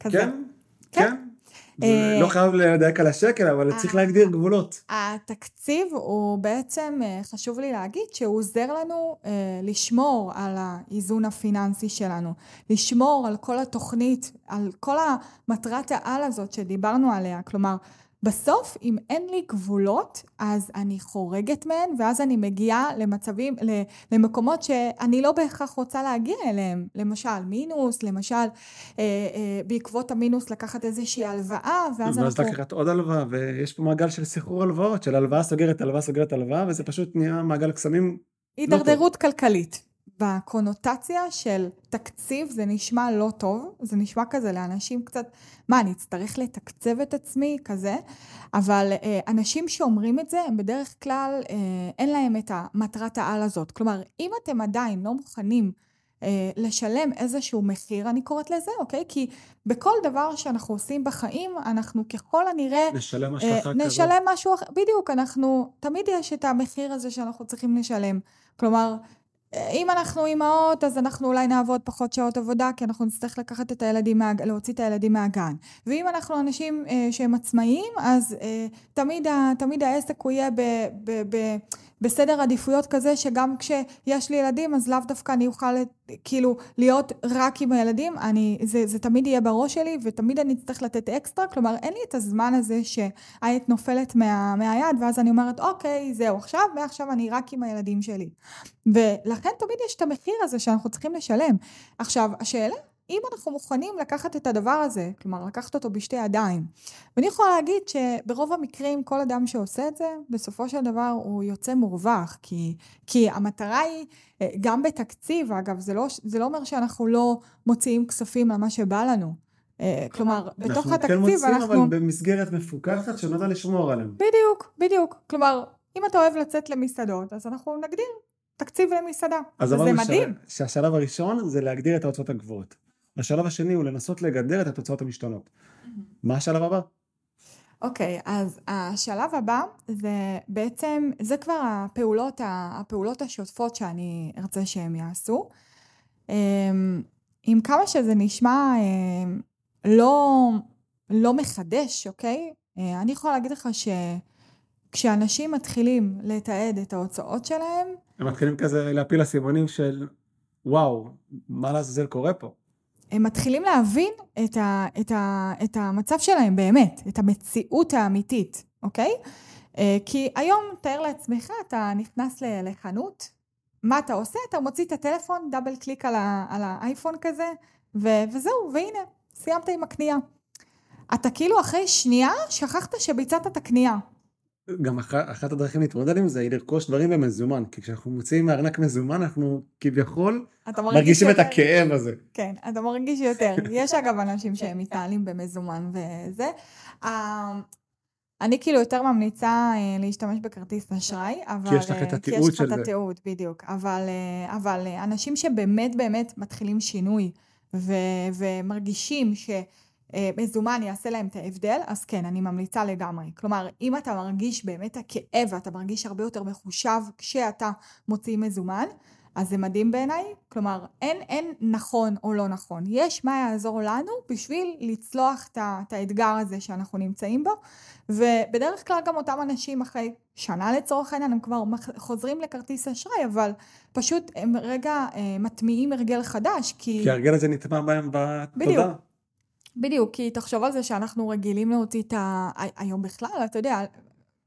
כזה? כן, כן. אה, לא חייב לדייק על השקל, אבל צריך להגדיר גבולות. התקציב הוא בעצם, אה, חשוב לי להגיד, שהוא עוזר לנו אה, לשמור על האיזון הפיננסי שלנו, לשמור על כל התוכנית, על כל המטרת העל הזאת שדיברנו עליה, כלומר, בסוף, אם אין לי גבולות, אז אני חורגת מהן, ואז אני מגיעה למצבים, למקומות שאני לא בהכרח רוצה להגיע אליהם. למשל, מינוס, למשל, אה, אה, בעקבות המינוס לקחת איזושהי הלוואה, ואז אנחנו... ואז לקחת עוד הלוואה, ויש פה מעגל של סחרור הלוואות, של הלוואה סוגרת הלוואה סוגרת הלוואה, וזה פשוט נהיה מעגל קסמים לא הידרדרות לא כלכלית. בקונוטציה של תקציב זה נשמע לא טוב, זה נשמע כזה לאנשים קצת, מה, אני אצטרך לתקצב את עצמי כזה, אבל אה, אנשים שאומרים את זה, הם בדרך כלל, אה, אין להם את המטרת העל הזאת. כלומר, אם אתם עדיין לא מוכנים אה, לשלם איזשהו מחיר, אני קוראת לזה, אוקיי? כי בכל דבר שאנחנו עושים בחיים, אנחנו ככל הנראה... נשלם השלכה כזאת. נשלם משהו אחר, בדיוק, אנחנו, תמיד יש את המחיר הזה שאנחנו צריכים לשלם. כלומר, אם אנחנו אימהות, אז אנחנו אולי נעבוד פחות שעות עבודה, כי אנחנו נצטרך לקחת את הילדים, מה... להוציא את הילדים מהגן. ואם אנחנו אנשים אה, שהם עצמאיים, אז אה, תמיד, ה... תמיד העסק הוא יהיה ב... ב... ב... בסדר עדיפויות כזה שגם כשיש לי ילדים אז לאו דווקא אני אוכל כאילו להיות רק עם הילדים, אני, זה, זה תמיד יהיה בראש שלי ותמיד אני אצטרך לתת אקסטרה, כלומר אין לי את הזמן הזה שהיית נופלת מה, מהיד ואז אני אומרת אוקיי זהו עכשיו, מעכשיו אני רק עם הילדים שלי. ולכן תמיד יש את המחיר הזה שאנחנו צריכים לשלם. עכשיו השאלה אם אנחנו מוכנים לקחת את הדבר הזה, כלומר לקחת אותו בשתי ידיים, ואני יכולה להגיד שברוב המקרים כל אדם שעושה את זה, בסופו של דבר הוא יוצא מורווח, כי, כי המטרה היא, אה, גם בתקציב אגב, זה לא, זה לא אומר שאנחנו לא מוציאים כספים על מה שבא לנו. אה, כלומר, בתוך התקציב אנחנו... אנחנו כן מוצאים, אבל במסגרת מפוקחת שנועדה לשמור עליהם. בדיוק, בדיוק. כלומר, אם אתה אוהב לצאת למסעדות, אז אנחנו נגדיר תקציב למסעדה. אז וזה אמרנו שהשלב הראשון זה להגדיר את ההוצאות הגבוהות. השלב השני הוא לנסות לגדר את התוצאות המשתנות. מה השלב הבא? אוקיי, אז השלב הבא זה בעצם, זה כבר הפעולות, הפעולות השוטפות שאני ארצה שהם יעשו. אמ, עם כמה שזה נשמע אמ, לא, לא מחדש, אוקיי? אה, אני יכולה להגיד לך שכשאנשים מתחילים לתעד את ההוצאות שלהם, הם מתחילים כזה להפיל אסימונים של וואו, מה לעזאזל קורה פה? הם מתחילים להבין את, ה, את, ה, את המצב שלהם באמת, את המציאות האמיתית, אוקיי? אה, כי היום, תאר לעצמך, אתה נכנס לחנות, מה אתה עושה? אתה מוציא את הטלפון, דאבל קליק על, ה, על האייפון כזה, ו, וזהו, והנה, סיימת עם הקנייה. אתה כאילו אחרי שנייה שכחת שביצעת את הקנייה. גם אח, אחת הדרכים להתמודד עם זה היא לרכוש דברים במזומן, כי כשאנחנו מוציאים מארנק מזומן אנחנו כביכול מרגיש מרגישים את יותר- הכאב הזה. כן, אתה מרגיש יותר. יש אגב אנשים שהם מתנהלים במזומן וזה. אה, אני כאילו יותר ממליצה אה, להשתמש בכרטיס אשראי, אבל... יש לך את אה, התיעוד כי יש של לך את זה. התיעוד, בדיוק. אבל, אבל אנשים שבאמת באמת מתחילים שינוי ו- ומרגישים שמזומן יעשה להם את ההבדל, אז כן, אני ממליצה לגמרי. כלומר, אם אתה מרגיש באמת הכאב ואתה מרגיש הרבה יותר מחושב כשאתה מוציא מזומן, אז זה מדהים בעיניי, כלומר אין, אין נכון או לא נכון, יש מה יעזור לנו בשביל לצלוח את את האתגר הזה שאנחנו נמצאים בו, ובדרך כלל גם אותם אנשים אחרי שנה לצורך העניין הם כבר חוזרים לכרטיס אשראי, אבל פשוט הם רגע אה, מטמיעים הרגל חדש, כי... כי ההרגל הזה נטמע בהם בתודעה. בדיוק. בדיוק, כי תחשוב על זה שאנחנו רגילים להוציא את ה... היום בכלל, אתה יודע,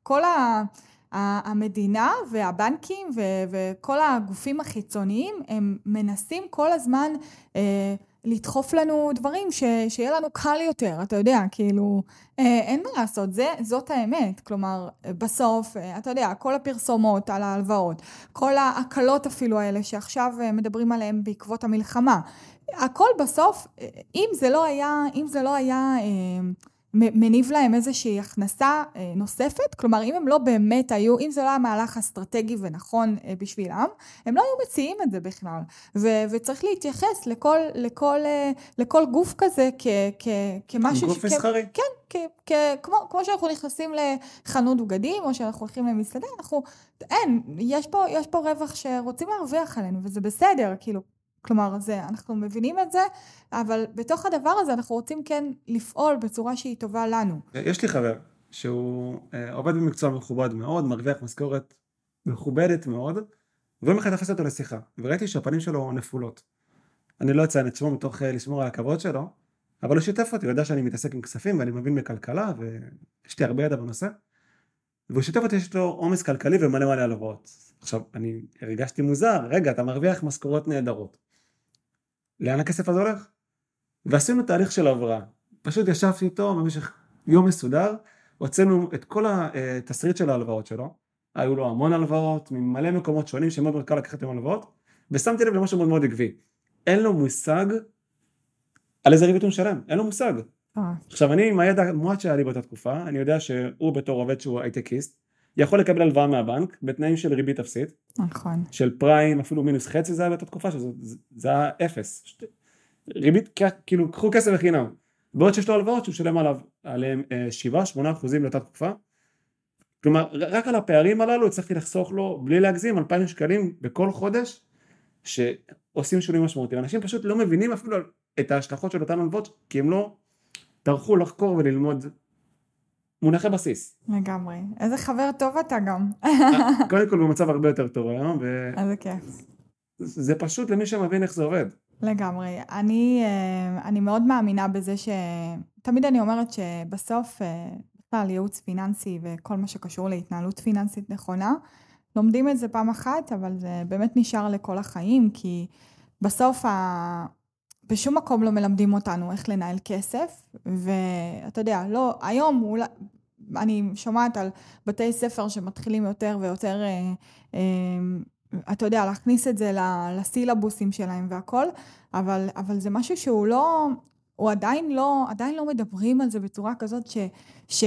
כל. ה- המדינה והבנקים ו- וכל הגופים החיצוניים, הם מנסים כל הזמן אה, לדחוף לנו דברים ש- שיהיה לנו קל יותר, אתה יודע, כאילו, אה, אין מה לעשות, זה, זאת האמת. כלומר, אה, בסוף, אה, אתה יודע, כל הפרסומות על ההלוואות, כל ההקלות אפילו האלה שעכשיו אה, מדברים עליהן בעקבות המלחמה, הכל בסוף, אה, אם זה לא היה, אם זה לא היה אה, מניב להם איזושהי הכנסה אה, נוספת, כלומר אם הם לא באמת היו, אם זה לא היה מהלך אסטרטגי ונכון אה, בשבילם, הם לא היו מציעים את זה בכלל. ו- וצריך להתייחס לכל, לכל, אה, לכל גוף כזה כ- כ- כמשהו... גוף מסחרי. כן, כ- כ- כמו, כמו שאנחנו נכנסים לחנות בגדים, או שאנחנו הולכים למסעדה, אנחנו, אין, יש פה, יש פה רווח שרוצים להרוויח עלינו, וזה בסדר, כאילו, כלומר, זה, אנחנו מבינים את זה, אבל בתוך הדבר הזה אנחנו רוצים כן לפעול בצורה שהיא טובה לנו. יש לי חבר שהוא אה, עובד במקצוע מכובד מאוד, מרוויח משכורת מכובדת מאוד, ויום אחד תפסתי אותו לשיחה, וראיתי שהפנים שלו נפולות. אני לא אציין את שמו מתוך אה, לשמור על הכבוד שלו, אבל הוא שיתף אותי, הוא יודע שאני מתעסק עם כספים ואני מבין בכלכלה, ויש לי הרבה ידע בנושא. והוא שיתף אותי שיש לו עומס כלכלי ומלא מלא הלוואות. עכשיו, אני הרגשתי מוזר, רגע, אתה מרוויח משכורות נהדרות. לאן הכסף הזה הולך? ועשינו תהליך של הבראה. פשוט ישבתי איתו במשך יום מסודר, הוצאנו את כל התסריט של ההלוואות שלו, היו לו המון הלוואות ממלא מקומות שונים שמאוד מאוד קל לקחת עם הלוואות, ושמתי לב למשהו מאוד מאוד עקבי. אין לו מושג על איזה ריבית הוא משלם, אין לו מושג. אה, עכשיו אני עם הידע המועט שהיה לי באותה תקופה, אני יודע שהוא בתור עובד שהוא הייטקיסט, יכול לקבל הלוואה מהבנק בתנאים של ריבית אפסית, נכון. של פריים אפילו מינוס חצי זה היה באותה תקופה שזה זה- היה אפס. שת- ריבית כאילו קחו כסף בחינם. בעוד שיש לו הלוואות שהוא שילם עליו עליהם 7-8 אחוזים לאותה תקופה. כלומר רק על הפערים הללו הצלחתי לחסוך לו בלי להגזים 2,000 שקלים בכל חודש שעושים שינויים משמעותיים. אנשים פשוט לא מבינים אפילו את ההשלכות של אותן הלוואות כי הם לא טרחו לחקור וללמוד מונחי בסיס. לגמרי. איזה חבר טוב אתה גם. קודם כל במצב הרבה יותר טוב היום איזה כיף. וזה פשוט למי שמבין איך זה עובד. לגמרי. אני, אה, אני מאוד מאמינה בזה ש... תמיד אני אומרת שבסוף, אה, בכלל ייעוץ פיננסי וכל מה שקשור להתנהלות פיננסית נכונה, לומדים את זה פעם אחת, אבל זה באמת נשאר לכל החיים, כי בסוף ה... בשום מקום לא מלמדים אותנו איך לנהל כסף, ואתה יודע, לא, היום אולי... אני שומעת על בתי ספר שמתחילים יותר ויותר אה, אה, אתה יודע, להכניס את זה לסילבוסים שלהם והכל, אבל, אבל זה משהו שהוא לא, הוא עדיין לא, עדיין לא מדברים על זה בצורה כזאת ש, ש,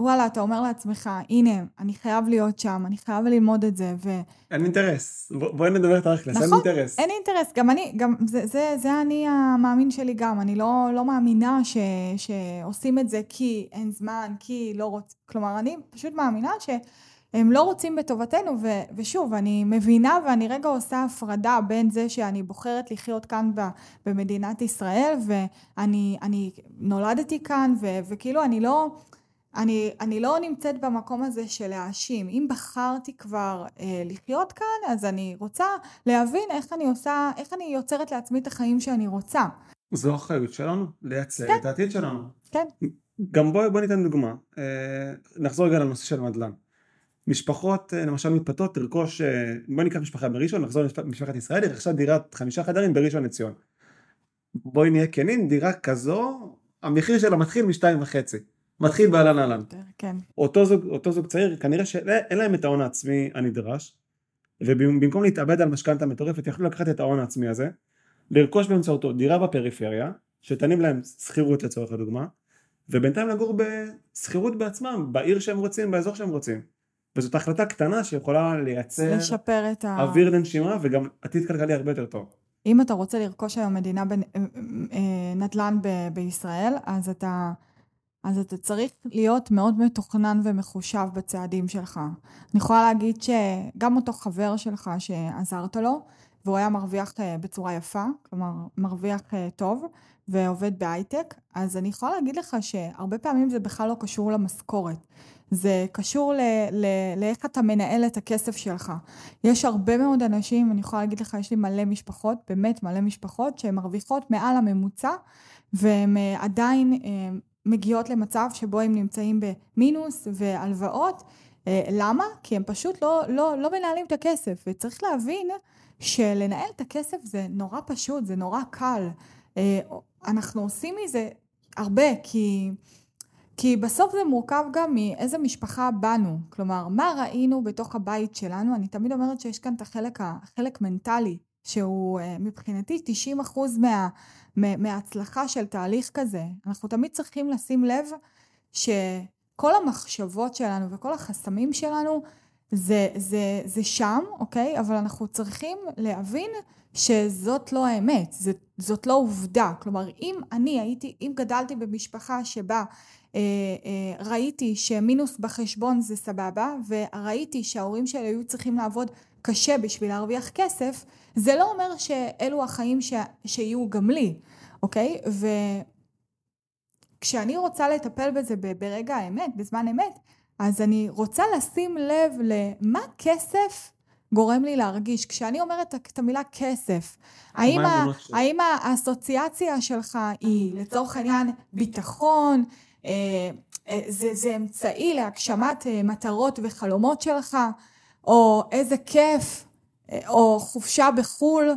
וואלה, אתה אומר לעצמך, הנה, אני חייב להיות שם, אני חייב ללמוד את זה, ו... אין אינטרס. בוא- בואי נדבר תכלס, אין נכון, אינטרס. אין אינטרס, גם אני, גם זה, זה, זה האני המאמין שלי גם, אני לא, לא מאמינה ש, שעושים את זה כי אין זמן, כי לא רוצים, כלומר, אני פשוט מאמינה שהם לא רוצים בטובתנו, ו, ושוב, אני מבינה ואני רגע עושה הפרדה בין זה שאני בוחרת לחיות כאן ב, במדינת ישראל, ואני אני נולדתי כאן, ו, וכאילו אני לא... אני, אני לא נמצאת במקום הזה של להאשים. אם בחרתי כבר אה, לחיות כאן, אז אני רוצה להבין איך אני עושה, איך אני יוצרת לעצמי את החיים שאני רוצה. זו האחריות שלנו, לייצר כן. את העתיד שלנו. כן. גם בואי בוא ניתן דוגמה. אה, נחזור רגע לנושא של נדל"ן. משפחות אה, למשל מתפתות לרכוש, אה, בואי ניקח משפחה בראשון, נחזור למשפחת ישראל, היא רכשה דירת חמישה חדרים בראשון לציון. בואי נהיה כנים, דירה כזו, המחיר שלה מתחיל משתיים וחצי. מתחיל באהלן אהלן. כן. אותו זוג, אותו זוג צעיר, כנראה שאין להם את ההון העצמי הנדרש, ובמקום להתאבד על משכנתה מטורפת, יכלו לקחת את ההון העצמי הזה, לרכוש באמצעותו דירה בפריפריה, שתניב להם שכירות לצורך הדוגמה, ובינתיים לגור בשכירות בעצמם, בעיר שהם רוצים, באזור שהם רוצים. וזאת החלטה קטנה שיכולה לייצר לשפר את ה... אוויר לנשימה וגם עתיד כלכלי הרבה יותר טוב. אם אתה רוצה לרכוש היום מדינה בנ... אה, נדל"ן ב... בישראל, אז אתה... אז אתה צריך להיות מאוד מתוכנן ומחושב בצעדים שלך. אני יכולה להגיד שגם אותו חבר שלך שעזרת לו, והוא היה מרוויח אה, בצורה יפה, כלומר מרוויח אה, טוב, ועובד בהייטק, אז אני יכולה להגיד לך שהרבה פעמים זה בכלל לא קשור למשכורת. זה קשור לאיך אתה מנהל את הכסף שלך. יש הרבה מאוד אנשים, אני יכולה להגיד לך, יש לי מלא משפחות, באמת מלא משפחות, שהן מרוויחות מעל הממוצע, והן אה, עדיין מגיעות למצב שבו הם נמצאים במינוס והלוואות. אה, למה? כי הם פשוט לא, לא, לא מנהלים את הכסף, וצריך להבין שלנהל את הכסף זה נורא פשוט, זה נורא קל. אה, אנחנו עושים מזה הרבה, כי... כי בסוף זה מורכב גם מאיזה משפחה באנו. כלומר, מה ראינו בתוך הבית שלנו? אני תמיד אומרת שיש כאן את החלק, החלק מנטלי, שהוא אה, מבחינתי 90% מה, מה, מההצלחה של תהליך כזה. אנחנו תמיד צריכים לשים לב שכל המחשבות שלנו וכל החסמים שלנו זה, זה, זה שם, אוקיי? אבל אנחנו צריכים להבין שזאת לא האמת, זאת, זאת לא עובדה. כלומר, אם אני הייתי, אם גדלתי במשפחה שבה אה, אה, ראיתי שמינוס בחשבון זה סבבה, וראיתי שההורים שלי היו צריכים לעבוד קשה בשביל להרוויח כסף, זה לא אומר שאלו החיים ש... שיהיו גם לי, אוקיי? וכשאני רוצה לטפל בזה ברגע האמת, בזמן אמת, אז אני רוצה לשים לב למה כסף גורם לי להרגיש. כשאני אומרת את המילה כסף, האם, ה... האם האסוציאציה שלך היא לצורך העניין ביטחון, זה, זה אמצעי להגשמת מטרות וחלומות שלך, או איזה כיף, או חופשה בחו"ל,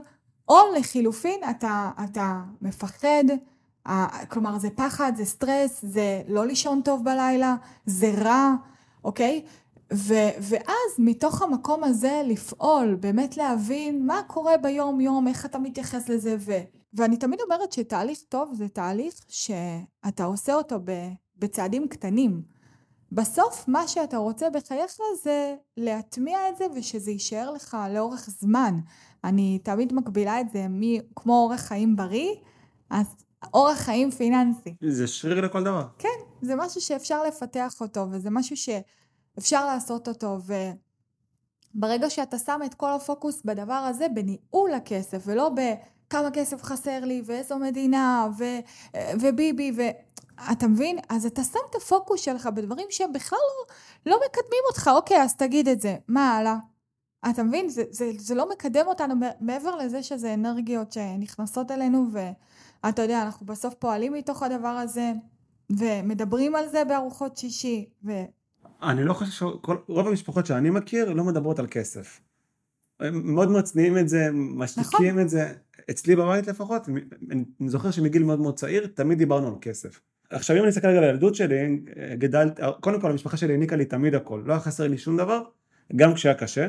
או לחילופין אתה, אתה מפחד, כלומר זה פחד, זה סטרס, זה לא לישון טוב בלילה, זה רע, אוקיי? ו, ואז מתוך המקום הזה לפעול, באמת להבין מה קורה ביום יום, איך אתה מתייחס לזה, ו, ואני תמיד אומרת שתהליך טוב זה תהליך שאתה עושה אותו בצעדים קטנים. בסוף מה שאתה רוצה בחייך זה להטמיע את זה ושזה יישאר לך לאורך זמן. אני תמיד מקבילה את זה מ- כמו אורח חיים בריא, אז אורח חיים פיננסי. זה שריר לכל דבר. כן, זה משהו שאפשר לפתח אותו וזה משהו שאפשר לעשות אותו וברגע שאתה שם את כל הפוקוס בדבר הזה בניהול הכסף ולא בכמה כסף חסר לי ואיזו מדינה ו, וביבי ו... אתה מבין? אז אתה שם את הפוקוס שלך בדברים שהם בכלל לא, לא מקדמים אותך. אוקיי, אז תגיד את זה. מה הלאה? אתה מבין? זה, זה, זה לא מקדם אותנו מעבר לזה שזה אנרגיות שנכנסות אלינו, ואתה יודע, אנחנו בסוף פועלים מתוך הדבר הזה, ומדברים על זה בארוחות שישי. ו... אני לא חושב שרוב המשפחות שאני מכיר לא מדברות על כסף. הם מאוד מצניעים את זה, משתיקים נכון. את זה. אצלי בבית לפחות, אני זוכר שמגיל מאוד מאוד צעיר, תמיד דיברנו על כסף. עכשיו אם אני אסתכל רגע על הילדות שלי, גדלת, קודם כל המשפחה שלי העניקה לי תמיד הכל, לא היה חסר לי שום דבר, גם כשהיה קשה,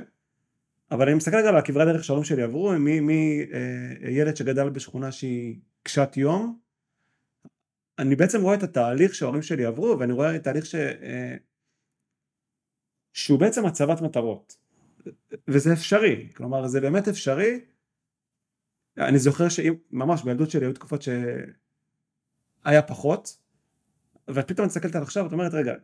אבל אני מסתכל רגע על הכברת דרך שההורים שלי עברו, מילד שגדל בשכונה שהיא קשת יום, אני בעצם רואה את התהליך שההורים שלי עברו, ואני רואה תהליך ש... אה, שהוא בעצם הצבת מטרות. וזה אפשרי, כלומר זה באמת אפשרי. אני זוכר שממש בילדות שלי היו תקופות שהיה פחות, ואת פתאום מסתכלת על עכשיו, את אומרת רגע,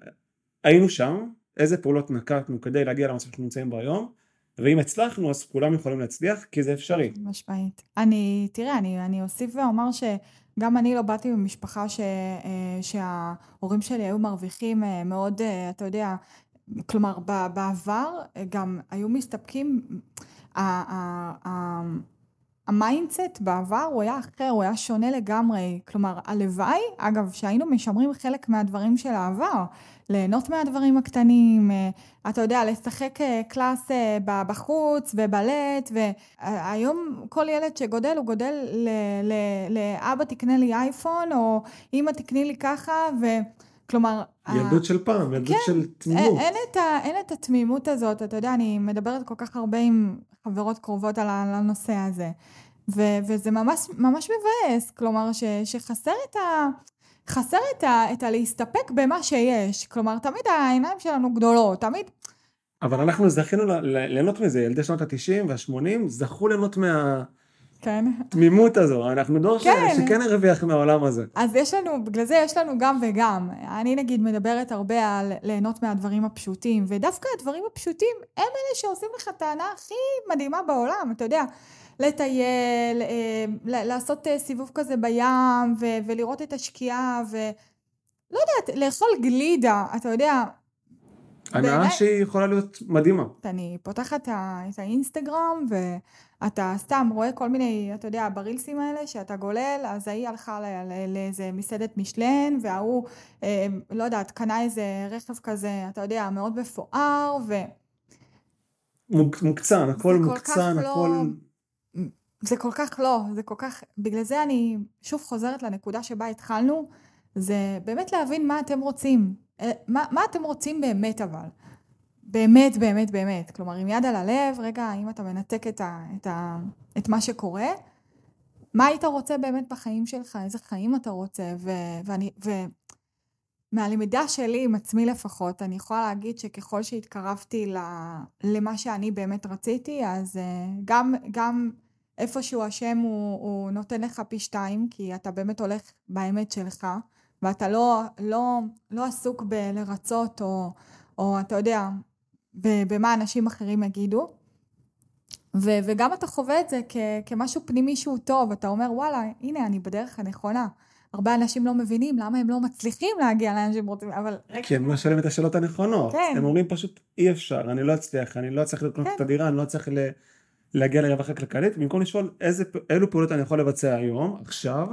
היינו שם, איזה פעולות נקטנו כדי להגיע למצב שאנחנו נמצאים בו היום, ואם הצלחנו אז כולם יכולים להצליח כי זה אפשרי. משמעית. אני, תראה, אני, אני אוסיף ואומר שגם אני לא באתי ממשפחה ש, אה, שההורים שלי היו מרוויחים אה, מאוד, אה, אתה יודע, כלומר בעבר גם היו מסתפקים, ה mindset בעבר הוא היה אחר, הוא היה שונה לגמרי. כלומר, הלוואי, אגב, שהיינו משמרים חלק מהדברים של העבר. ליהנות מהדברים הקטנים, אה, אתה יודע, לשחק אה, קלאס אה, בחוץ ובלט, והיום כל ילד שגודל, הוא גודל לאבא תקנה לי אייפון, או אמא תקני לי ככה, ו... כלומר... ילדות ה... של פעם, ילדות כן, של תמימות. אין, אין, את ה, אין את התמימות הזאת, אתה יודע, אני מדברת כל כך הרבה עם חברות קרובות על הנושא הזה. ו, וזה ממש, ממש מבאס, כלומר ש, שחסר את ה... חסר את, ה, את הלהסתפק במה שיש. כלומר, תמיד העיניים שלנו גדולות, תמיד... אבל אנחנו זכינו ליהנות מזה, ילדי שנות ה-90 וה-80 זכו ליהנות מה... כן. תמימות הזו, אנחנו דור כן. שכן הרוויח מהעולם הזה. אז יש לנו, בגלל זה יש לנו גם וגם. אני נגיד מדברת הרבה על ליהנות מהדברים הפשוטים, ודווקא הדברים הפשוטים הם אלה שעושים לך ההנאה הכי מדהימה בעולם, אתה יודע. לטייל, אה, לעשות אה, סיבוב כזה בים ו- ולראות את השקיעה ולא יודעת, לאכול גלידה, אתה יודע. הנאה שהיא יכולה להיות מדהימה. אני פותחת את האינסטגרם ואתה סתם רואה כל מיני, אתה יודע, ברילסים האלה שאתה גולל, אז ההיא הלכה לאיזה מסעדת משלן וההוא, אה, לא יודעת, קנה איזה רכב כזה, אתה יודע, מאוד מפואר ו... מוקצן, הכל מוקצן, לא הכל... לא... זה כל כך לא, זה כל כך, בגלל זה אני שוב חוזרת לנקודה שבה התחלנו, זה באמת להבין מה אתם רוצים, אה, מה, מה אתם רוצים באמת אבל, באמת באמת באמת, כלומר עם יד על הלב, רגע אם אתה מנתק את, ה, את, ה, את מה שקורה, מה היית רוצה באמת בחיים שלך, איזה חיים אתה רוצה, ו, ואני, ו... מהלמידה שלי עם עצמי לפחות, אני יכולה להגיד שככל שהתקרבתי למה שאני באמת רציתי, אז אה, גם, גם איפשהו השם הוא, הוא נותן לך פי שתיים, כי אתה באמת הולך באמת שלך, ואתה לא, לא, לא עסוק בלרצות, או, או אתה יודע, במה אנשים אחרים יגידו. ו, וגם אתה חווה את זה כ, כמשהו פנימי שהוא טוב, אתה אומר וואלה, הנה אני בדרך הנכונה. הרבה אנשים לא מבינים למה הם לא מצליחים להגיע לאן שהם רוצים, אבל... כי הם לא שואלים את השאלות הנכונות. כן. הם אומרים פשוט אי אפשר, אני לא אצליח, אני לא אצליח לקנות כן. את הדירה, אני לא אצליח ל... להגיע לרווחה כלכלית, במקום לשאול איזה, אילו פעולות אני יכול לבצע היום, עכשיו,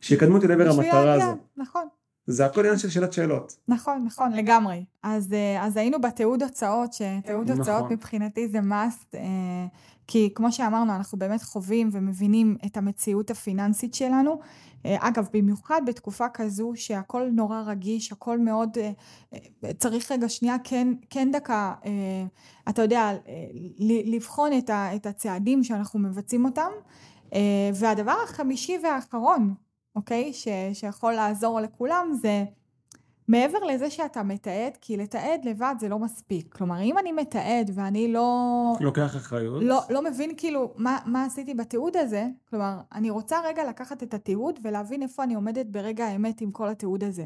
שיקדמו אותי לעבר המטרה הזו. נכון. זה הכל עניין של שאלת שאלות. נכון, נכון, לגמרי. אז, אה, אז היינו בתיעוד הוצאות, שתיעוד נכון. הוצאות מבחינתי זה must, אה, כי כמו שאמרנו, אנחנו באמת חווים ומבינים את המציאות הפיננסית שלנו. אה, אגב, במיוחד בתקופה כזו שהכל נורא רגיש, הכל מאוד, צריך רגע שנייה, כן, כן דקה, אתה יודע, לבחון את הצעדים שאנחנו מבצעים אותם. והדבר החמישי והאחרון, אוקיי? ש, שיכול לעזור לכולם זה מעבר לזה שאתה מתעד, כי לתעד לבד זה לא מספיק. כלומר, אם אני מתעד ואני לא... לוקח אחריות. לא, לא מבין כאילו מה, מה עשיתי בתיעוד הזה, כלומר, אני רוצה רגע לקחת את התיעוד ולהבין איפה אני עומדת ברגע האמת עם כל התיעוד הזה.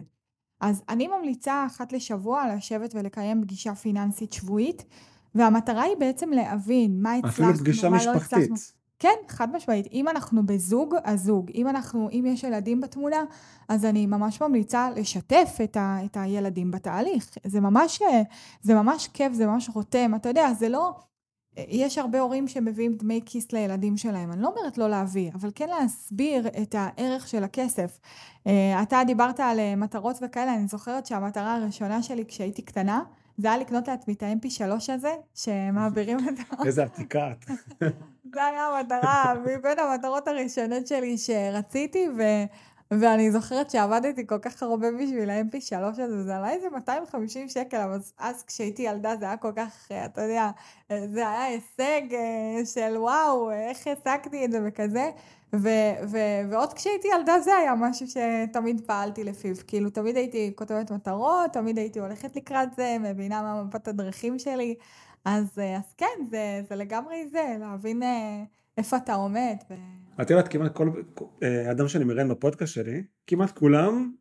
אז אני ממליצה אחת לשבוע לשבת ולקיים פגישה פיננסית שבועית, והמטרה היא בעצם להבין מה הצלחנו, מה לא הצלחנו. אפילו פגישה משפחתית. כן, חד משמעית. אם אנחנו בזוג, אז זוג. אם אנחנו, אם יש ילדים בתמונה, אז אני ממש ממליצה לשתף את, ה, את הילדים בתהליך. זה ממש, זה ממש כיף, זה ממש רותם. אתה יודע, זה לא... יש הרבה הורים שמביאים דמי כיס לילדים שלהם. אני לא אומרת לא להביא, אבל כן להסביר את הערך של הכסף. אה, אתה דיברת על אה, מטרות וכאלה, אני זוכרת שהמטרה הראשונה שלי כשהייתי קטנה, זה היה לקנות לעצמי את ה-MP3 הזה, שמעבירים את ה... איזה עתיקה את. זה היה המטרה, מבין המטרות הראשונות שלי שרציתי, ו... ואני זוכרת שעבדתי כל כך הרבה בשביל ה-MP3 הזה, זה עלה איזה 250 שקל, אבל אז כשהייתי ילדה זה היה כל כך, אתה יודע, זה היה הישג אה, של וואו, איך השגתי את זה וכזה. ו- ו- ועוד כשהייתי ילדה זה היה משהו שתמיד פעלתי לפיו. כאילו, תמיד הייתי כותבת מטרות, תמיד הייתי הולכת לקראת זה, מבינה מה מפת הדרכים שלי. אז, אז כן, זה, זה לגמרי זה, להבין אה, איפה אתה עומד. ו... את יודעת, כמעט כל אה, אדם שאני מראיין בפודקאסט שלי, כמעט כולם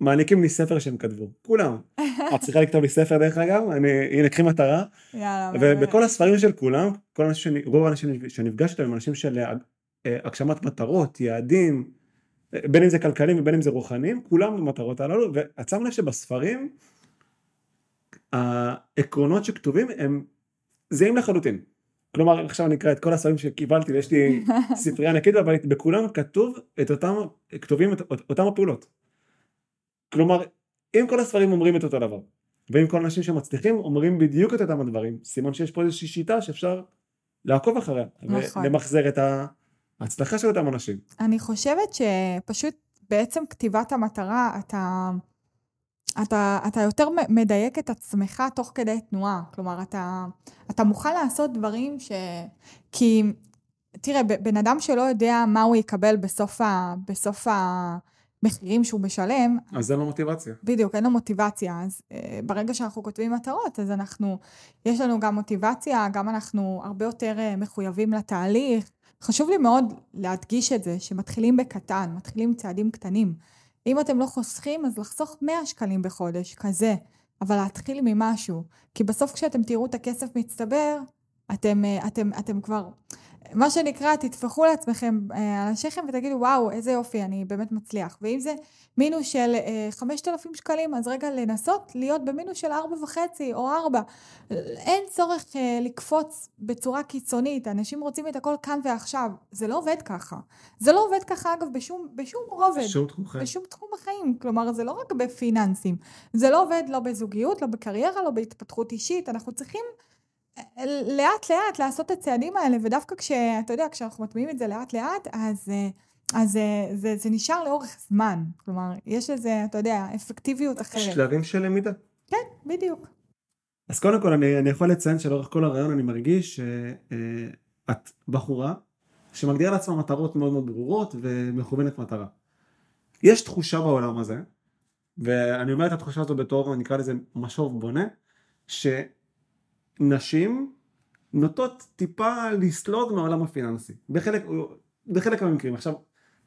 מעניקים לי ספר שהם כתבו. כולם. את צריכה לכתוב לי ספר דרך אגב, אני, הנה קחי מטרה. יאללה. ובכל הספרים של כולם, כל האנשים, רוב האנשים שנפגשתי איתם הם אנשים של הגשמת מטרות, יעדים, בין אם זה כלכליים ובין אם זה רוחניים, כולם במטרות הללו, ואת שמת לב שבספרים העקרונות שכתובים הם זהים לחלוטין. כלומר עכשיו אני אקרא את כל הספרים שקיבלתי ויש לי ספרייה ענקית בבית, בכולם כתוב את אותם, כתובים את אותם הפעולות. כלומר אם כל הספרים אומרים את אותו דבר ואם כל האנשים שמצליחים אומרים בדיוק את אותם הדברים סימן שיש פה איזושהי שיטה שאפשר לעקוב אחריה נכון. ולמחזר את ההצלחה של אותם אנשים. אני חושבת שפשוט בעצם כתיבת המטרה אתה אתה, אתה יותר מדייק את עצמך תוך כדי תנועה. כלומר, אתה, אתה מוכן לעשות דברים ש... כי, תראה, בן אדם שלא יודע מה הוא יקבל בסוף, ה, בסוף המחירים שהוא משלם... אז אין לו מוטיבציה. בדיוק, אין לו מוטיבציה. אז uh, ברגע שאנחנו כותבים מטרות, אז אנחנו, יש לנו גם מוטיבציה, גם אנחנו הרבה יותר uh, מחויבים לתהליך. חשוב לי מאוד להדגיש את זה, שמתחילים בקטן, מתחילים צעדים קטנים. אם אתם לא חוסכים, אז לחסוך 100 שקלים בחודש, כזה. אבל להתחיל ממשהו. כי בסוף כשאתם תראו את הכסף מצטבר, אתם, אה, אתם, אתם כבר, מה שנקרא, תטפחו לעצמכם אה, על השכם ותגידו, וואו, איזה יופי, אני באמת מצליח. ואם זה מינוס של 5,000 אה, שקלים, אז רגע לנסות להיות במינוס של 4.5 או 4. אין צורך לקפוץ בצורה קיצונית, אנשים רוצים את הכל כאן ועכשיו. זה לא עובד ככה. זה לא עובד ככה, אגב, בשום, בשום רובד. בשום תחום חיים. בשום תחום בחיים. כלומר, זה לא רק בפיננסים. זה לא עובד לא בזוגיות, לא בקריירה, לא בהתפתחות אישית. אנחנו צריכים... לאט לאט לעשות את הצעדים האלה, ודווקא כשאתה יודע, כשאנחנו מטמיעים את זה לאט לאט, אז, אז זה, זה, זה נשאר לאורך זמן. כלומר, יש לזה, אתה יודע, אפקטיביות אחרת. שלבים של למידה. כן, בדיוק. אז קודם כל אני, אני יכול לציין שלאורך כל הרעיון אני מרגיש שאת בחורה שמגדירה לעצמה מטרות מאוד מאוד ברורות ומכוונת מטרה. יש תחושה בעולם הזה, ואני אומר את התחושה הזו בתור, נקרא לזה משוב בונה, ש... נשים נוטות טיפה לסלוד מהעולם הפיננסי. בחלק, בחלק מהמקרים. עכשיו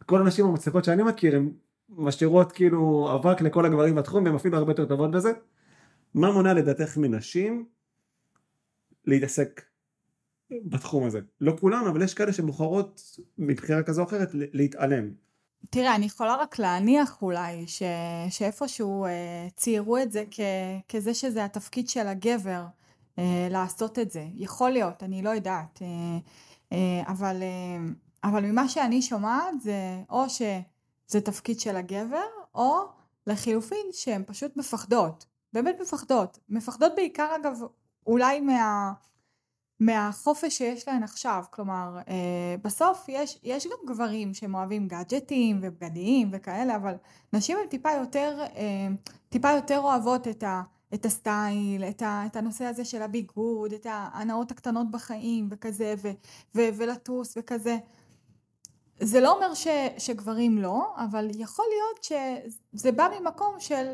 כל הנשים המצליחות שאני מכיר הן משאירות כאילו אבק לכל הגברים בתחום והן אפילו הרבה יותר טובות בזה. מה מונע לדעתך מנשים להתעסק בתחום הזה? לא כולן אבל יש כאלה שבוחרות מבחירה כזו או אחרת להתעלם. תראה, אני יכולה רק להניח אולי ש... שאיפשהו אה, ציירו את זה כ... כזה שזה התפקיד של הגבר לעשות את זה. יכול להיות, אני לא יודעת. אה, אה, אבל, אה, אבל ממה שאני שומעת זה או שזה תפקיד של הגבר, או לחילופין שהן פשוט מפחדות. באמת מפחדות. מפחדות בעיקר אגב אולי מה... מהחופש שיש להן עכשיו, כלומר אה, בסוף יש, יש גם גברים שהם אוהבים גאדג'טים ובגדים וכאלה, אבל נשים הן טיפה יותר, אה, טיפה יותר אוהבות את ה... את הסטייל, את, ה, את הנושא הזה של הביגוד, את ההנאות הקטנות בחיים וכזה, ו, ו, ולטוס וכזה. זה לא אומר ש, שגברים לא, אבל יכול להיות שזה בא ממקום של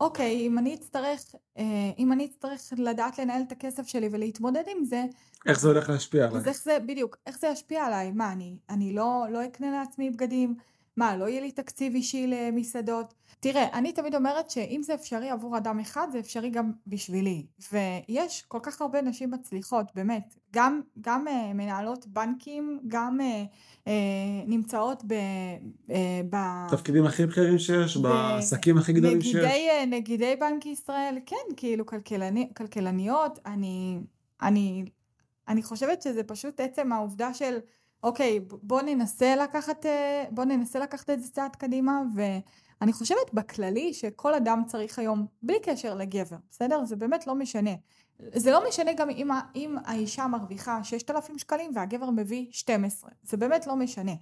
אוקיי, אם אני אצטרך, אה, אם אני אצטרך לדעת לנהל את הכסף שלי ולהתמודד עם זה, איך זה הולך להשפיע עליי? אז איך זה, בדיוק, איך זה ישפיע עליי? מה, אני, אני לא, לא אקנה לעצמי בגדים? מה, לא יהיה לי תקציב אישי למסעדות? תראה, אני תמיד אומרת שאם זה אפשרי עבור אדם אחד, זה אפשרי גם בשבילי. ויש כל כך הרבה נשים מצליחות, באמת. גם, גם uh, מנהלות בנקים, גם uh, uh, נמצאות ב... Uh, ב... תפקידים הכי בכירים שיש, ב... בעסקים הכי גדולים נגידי, שיש. Uh, נגידי בנק ישראל, כן, כאילו כלכלני, כלכלניות, אני, אני, אני חושבת שזה פשוט עצם העובדה של... אוקיי, בוא ננסה לקחת, בוא ננסה לקחת את זה צעד קדימה, ו... אני חושבת בכללי שכל אדם צריך היום, בלי קשר לגבר, בסדר? זה באמת לא משנה. זה לא משנה גם אם, אם האישה מרוויחה 6,000 שקלים והגבר מביא 12, זה באמת לא משנה.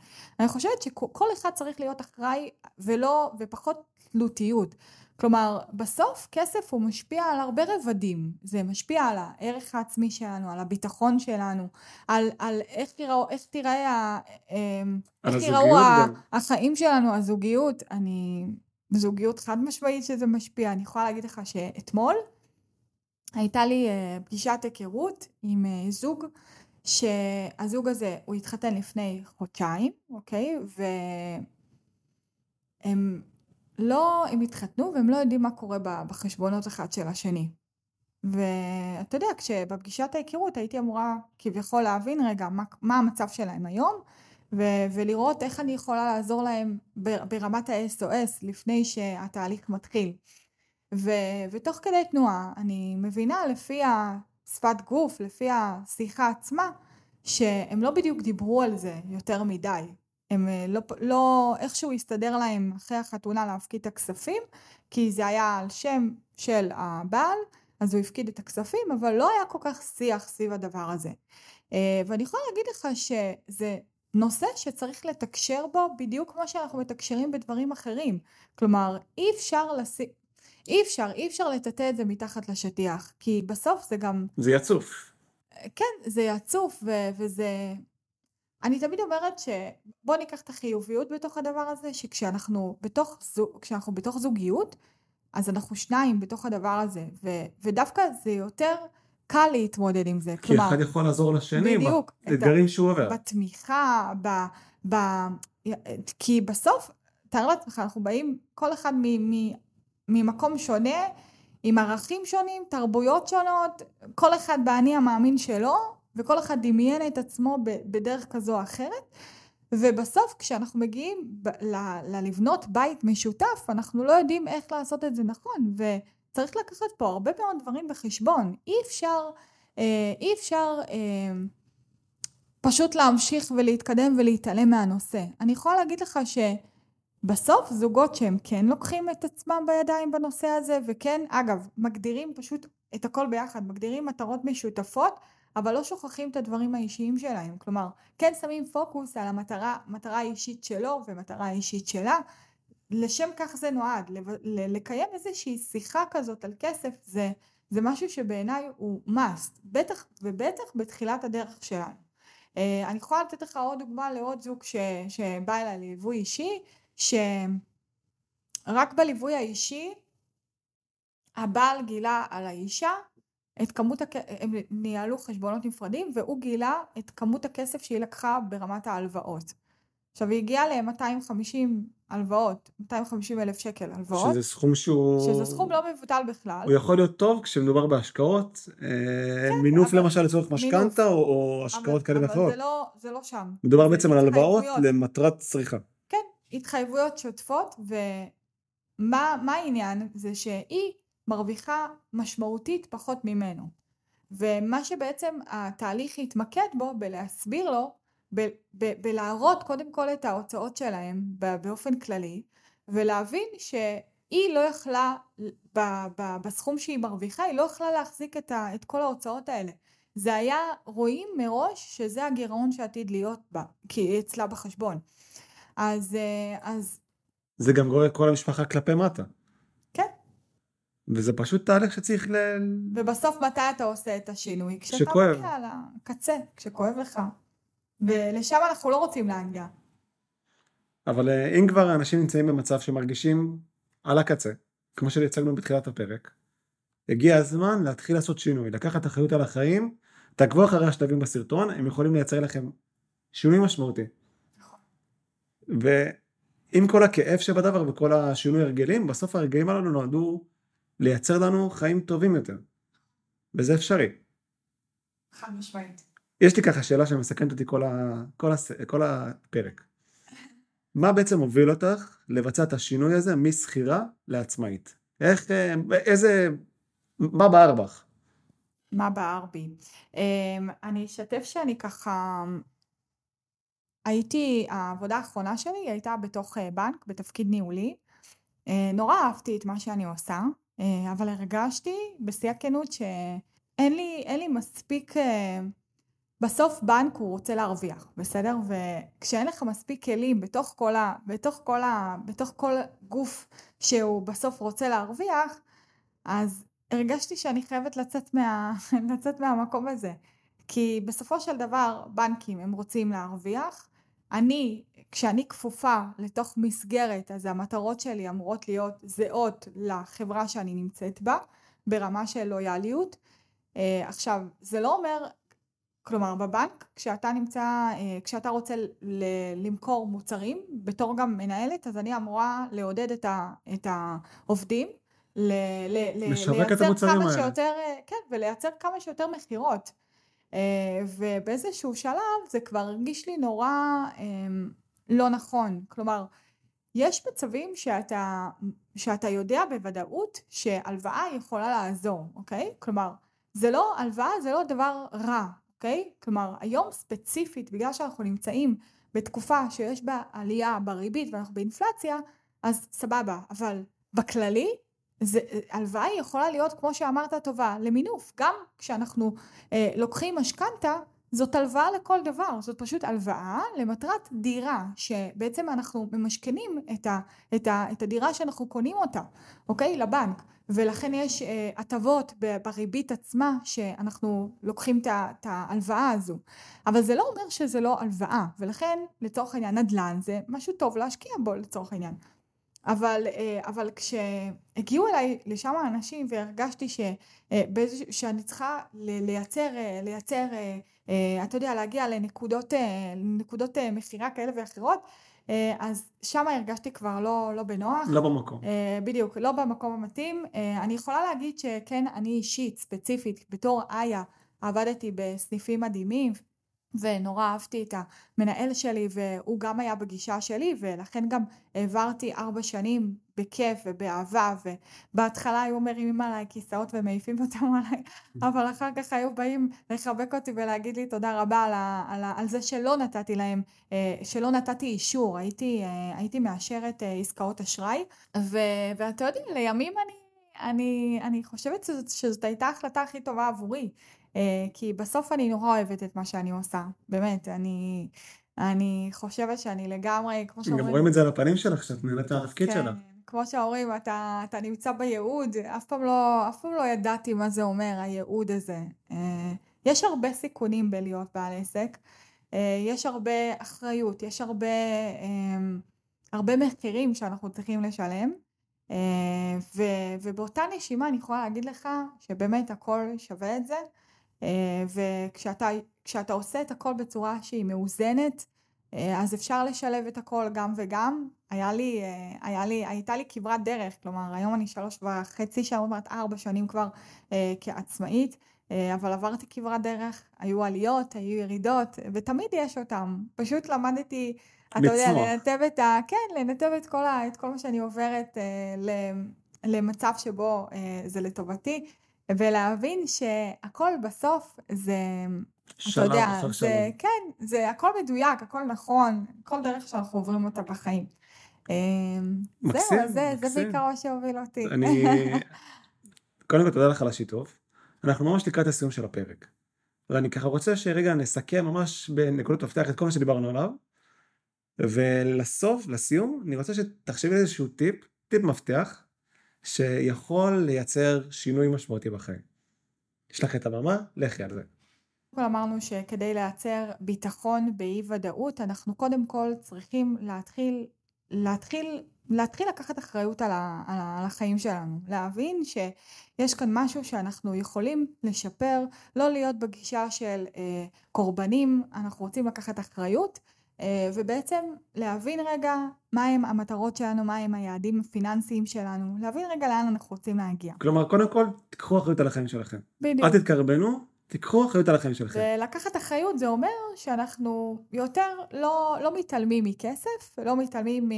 אני חושבת שכל אחד צריך להיות אחראי ולא, ופחות תלותיות. כלומר, בסוף כסף הוא משפיע על הרבה רבדים. זה משפיע על הערך העצמי שלנו, על הביטחון שלנו, על, על איך, תיראו, איך תיראה, אמ, איך תיראו החיים שלנו, הזוגיות. אני, זוגיות חד משמעית שזה משפיע. אני יכולה להגיד לך שאתמול הייתה לי uh, פגישת היכרות עם uh, זוג, שהזוג הזה, הוא התחתן לפני חודשיים, אוקיי? והם לא, הם התחתנו והם לא יודעים מה קורה בחשבונות אחד של השני. ואתה יודע, כשבפגישת ההיכרות הייתי אמורה כביכול להבין רגע מה, מה המצב שלהם היום, ו- ולראות איך אני יכולה לעזור להם ברמת ה-SOS לפני שהתהליך מתחיל. ו- ותוך כדי תנועה אני מבינה לפי השפת גוף, לפי השיחה עצמה, שהם לא בדיוק דיברו על זה יותר מדי. הם אה, לא, לא איכשהו הסתדר להם אחרי החתונה להפקיד את הכספים, כי זה היה על שם של הבעל, אז הוא הפקיד את הכספים, אבל לא היה כל כך שיח סביב הדבר הזה. אה, ואני יכולה להגיד לך שזה נושא שצריך לתקשר בו בדיוק כמו שאנחנו מתקשרים בדברים אחרים. כלומר, אי אפשר לשים... אי אפשר, אי אפשר לטאטא את זה מתחת לשטיח, כי בסוף זה גם... זה יצוף. כן, זה יצוף, ו- וזה... אני תמיד אומרת שבוא ניקח את החיוביות בתוך הדבר הזה, שכשאנחנו בתוך, זוג, כשאנחנו בתוך זוגיות, אז אנחנו שניים בתוך הדבר הזה, ו- ודווקא זה יותר קל להתמודד עם זה. כי כלומר, אחד יכול לעזור לשני, בדיוק, באתגרים שהוא עובר. בתמיכה, ב, ב, כי בסוף, תאר לעצמך, אנחנו באים כל אחד מ, מ, ממקום שונה, עם ערכים שונים, תרבויות שונות, כל אחד באני המאמין שלו, וכל אחד דמיין את עצמו בדרך כזו או אחרת. ובסוף כשאנחנו מגיעים ללבנות בית משותף, אנחנו לא יודעים איך לעשות את זה נכון, וצריך לקחת פה הרבה מאוד דברים בחשבון. אי אפשר, אה, אי אפשר אה, פשוט להמשיך ולהתקדם ולהתעלם מהנושא. אני יכולה להגיד לך שבסוף זוגות שהם כן לוקחים את עצמם בידיים בנושא הזה, וכן, אגב, מגדירים פשוט את הכל ביחד, מגדירים מטרות משותפות, אבל לא שוכחים את הדברים האישיים שלהם. כלומר, כן שמים פוקוס על המטרה מטרה האישית שלו ומטרה האישית שלה. לשם כך זה נועד, לקיים איזושהי שיחה כזאת על כסף זה, זה משהו שבעיניי הוא must, בטח ובטח בתחילת הדרך שלנו. אה, אני יכולה לתת לך עוד דוגמה לעוד זוג ש, שבא אליי לליווי אישי, שרק בליווי האישי הבעל גילה על האישה את כמות, הכ... הם ניהלו חשבונות נפרדים והוא גילה את כמות הכסף שהיא לקחה ברמת ההלוואות. עכשיו היא הגיעה ל-250 הלוואות, 250 אלף שקל הלוואות. שזה סכום שהוא... שזה סכום לא מבוטל בכלל. הוא יכול להיות טוב כשמדובר בהשקעות, אה, כן, מינוף אבל... למשל לצורך משכנתה או, או השקעות כאלה ואחרות. אבל זה לא, זה לא שם. מדובר בעצם על הלוואות למטרת צריכה. התחייבויות שוטפות ומה העניין זה שהיא מרוויחה משמעותית פחות ממנו. ומה שבעצם התהליך התמקד בו בלהסביר לו, ב- ב- בלהראות קודם כל את ההוצאות שלהם באופן כללי, ולהבין שהיא לא יכלה, ב- ב- בסכום שהיא מרוויחה, היא לא יכלה להחזיק את, ה- את כל ההוצאות האלה. זה היה, רואים מראש שזה הגירעון שעתיד להיות בה, כי אצלה בחשבון. אז, אה, אז... זה גם גורר כל המשפחה כלפי מטה. וזה פשוט תהליך שצריך ל... ובסוף מתי אתה עושה את השינוי? כשאתה מגיע על הקצה, כשכואב לך. ולשם אנחנו לא רוצים להגיע. אבל אה, אם כבר אנשים נמצאים במצב שמרגישים על הקצה, כמו שהצגנו בתחילת הפרק, הגיע הזמן להתחיל לעשות שינוי, לקחת אחריות על החיים, תעקבו אחרי השלבים בסרטון, הם יכולים לייצר לכם שינוי משמעותי. ועם כל הכאב שבדבר וכל השינוי הרגלים, בסוף הרגעים הללו נועדו לייצר לנו חיים טובים יותר. וזה אפשרי. חד משמעית. יש לי ככה שאלה שמסכנת אותי כל, ה... כל, הס... כל הפרק. מה בעצם הוביל אותך לבצע את השינוי הזה משכירה לעצמאית? איך, איזה, מה בער בך? מה בער בי? אמ, אני אשתף שאני ככה, הייתי, העבודה האחרונה שלי הייתה בתוך אה, בנק, בתפקיד ניהולי. אה, נורא אהבתי את מה שאני עושה. אה, אבל הרגשתי בשיא הכנות אין לי, לי מספיק, בסוף בנק הוא רוצה להרוויח, בסדר? וכשאין לך מספיק כלים בתוך כל, ה, בתוך כל, ה, בתוך כל גוף שהוא בסוף רוצה להרוויח, אז הרגשתי שאני חייבת לצאת, מה, לצאת מהמקום הזה. כי בסופו של דבר בנקים הם רוצים להרוויח, אני, כשאני כפופה לתוך מסגרת, אז המטרות שלי אמורות להיות זהות לחברה שאני נמצאת בה, ברמה של לויאליות. Uh, עכשיו, זה לא אומר, כלומר בבנק, כשאתה נמצא, uh, כשאתה רוצה ל- למכור מוצרים, בתור גם מנהלת, אז אני אמורה לעודד את, ה- את העובדים, ל- ל- לשווק את המוצרים האלה. שיותר, uh, כן, ולייצר כמה שיותר מכירות. Uh, ובאיזשהו שלב זה כבר הרגיש לי נורא um, לא נכון. כלומר, יש מצבים שאתה, שאתה יודע בוודאות שהלוואה יכולה לעזור, אוקיי? כלומר, זה לא, הלוואה זה לא דבר רע, אוקיי? כלומר, היום ספציפית, בגלל שאנחנו נמצאים בתקופה שיש בה עלייה בריבית ואנחנו באינפלציה, אז סבבה, אבל בכללי, זה, הלוואה יכולה להיות, כמו שאמרת, טובה, למינוף. גם כשאנחנו אה, לוקחים משכנתה, זאת הלוואה לכל דבר, זאת פשוט הלוואה למטרת דירה, שבעצם אנחנו ממשכנים את, ה, את, ה, את הדירה שאנחנו קונים אותה, אוקיי? לבנק. ולכן יש אה, בריבית עצמה שאנחנו לוקחים את ההלוואה הזו. אבל זה לא אומר שזה לא הלוואה, ולכן לצורך העניין נדל"ן זה משהו טוב להשקיע בו לצורך העניין. אבל, אה, אבל כשהגיעו אליי לשם אנשים והרגשתי ש, אה, שאני צריכה לייצר, אה, לייצר, אתה יודע, להגיע לנקודות, לנקודות מכירה כאלה ואחרות, אז שם הרגשתי כבר לא, לא בנוח. לא במקום. בדיוק, לא במקום המתאים. אני יכולה להגיד שכן, אני אישית, ספציפית, בתור איה, עבדתי בסניפים מדהימים, ונורא אהבתי את המנהל שלי והוא גם היה בגישה שלי ולכן גם העברתי ארבע שנים בכיף ובאהבה ובהתחלה היו מרימים עליי כיסאות ומעיפים אותם עליי אבל אחר כך היו באים לחבק אותי ולהגיד לי תודה רבה על, ה, על, ה, על זה שלא נתתי להם, אה, שלא נתתי אישור, הייתי, אה, הייתי מאשרת אה, עסקאות אשראי ו, ואתה יודע לימים אני, אני, אני חושבת שזאת, שזאת הייתה ההחלטה הכי טובה עבורי כי בסוף אני נורא אוהבת את מה שאני עושה, באמת, אני, אני חושבת שאני לגמרי, כמו שאומרים... גם רואים את זה על הפנים שלך, שאת נהנית מהתפקיד כן, שלך. כמו שאומרים, אתה, אתה נמצא בייעוד, אף פעם, לא, אף פעם לא ידעתי מה זה אומר, הייעוד הזה. אה, יש הרבה סיכונים בלהיות בעל עסק, אה, יש הרבה אחריות, יש הרבה, הרבה מחירים שאנחנו צריכים לשלם. ו, ובאותה נשימה אני יכולה להגיד לך שבאמת הכל שווה את זה. אה, וכשאתה עושה את הכל בצורה שהיא מאוזנת, אה, אז אפשר לשלב את הכל גם וגם. היה לי, אה, היה לי, הייתה לי כברת דרך, כלומר היום אני שלוש וחצי מעט ארבע שנים כבר כעצמאית, אבל עברתי כברת דרך, היו עליות, היו ירידות, ותמיד יש אותם. פשוט למדתי, אתה יודע, לנתב את ה... כן, לנתב את כל, ה, את כל מה שאני עוברת למצב שבו זה לטובתי. ולהבין שהכל בסוף זה, אתה יודע, זה, שלום. כן, זה הכל מדויק, הכל נכון, כל דרך שאנחנו עוברים אותה בחיים. אמ, מקסים, זהו, זה, מקסים. זה בעיקר מה שהוביל אותי. אני, קודם כל תודה לך על השיתוף. אנחנו ממש לקראת הסיום של הפרק. ואני ככה רוצה שרגע נסכם ממש בנקודות מפתח את כל מה שדיברנו עליו. ולסוף, לסיום, אני רוצה שתחשבי איזשהו טיפ, טיפ מפתח, שיכול לייצר שינוי משמעותי בחיים. יש לך את הבמה, לכי על זה. כל אמרנו שכדי לייצר ביטחון באי ודאות אנחנו קודם כל צריכים להתחיל להתחיל להתחיל לקחת אחריות על, ה, על, ה, על החיים שלנו, להבין שיש כאן משהו שאנחנו יכולים לשפר, לא להיות בגישה של אה, קורבנים, אנחנו רוצים לקחת אחריות ובעצם להבין רגע מהם המטרות שלנו, מהם היעדים הפיננסיים שלנו, להבין רגע לאן אנחנו רוצים להגיע. כלומר, קודם כל, תיקחו אחריות על החיים שלכם. בדיוק. אל תתקרבנו, תיקחו אחריות על החיים שלכם. ולקחת אחריות זה אומר שאנחנו יותר לא, לא מתעלמים מכסף, לא מתעלמים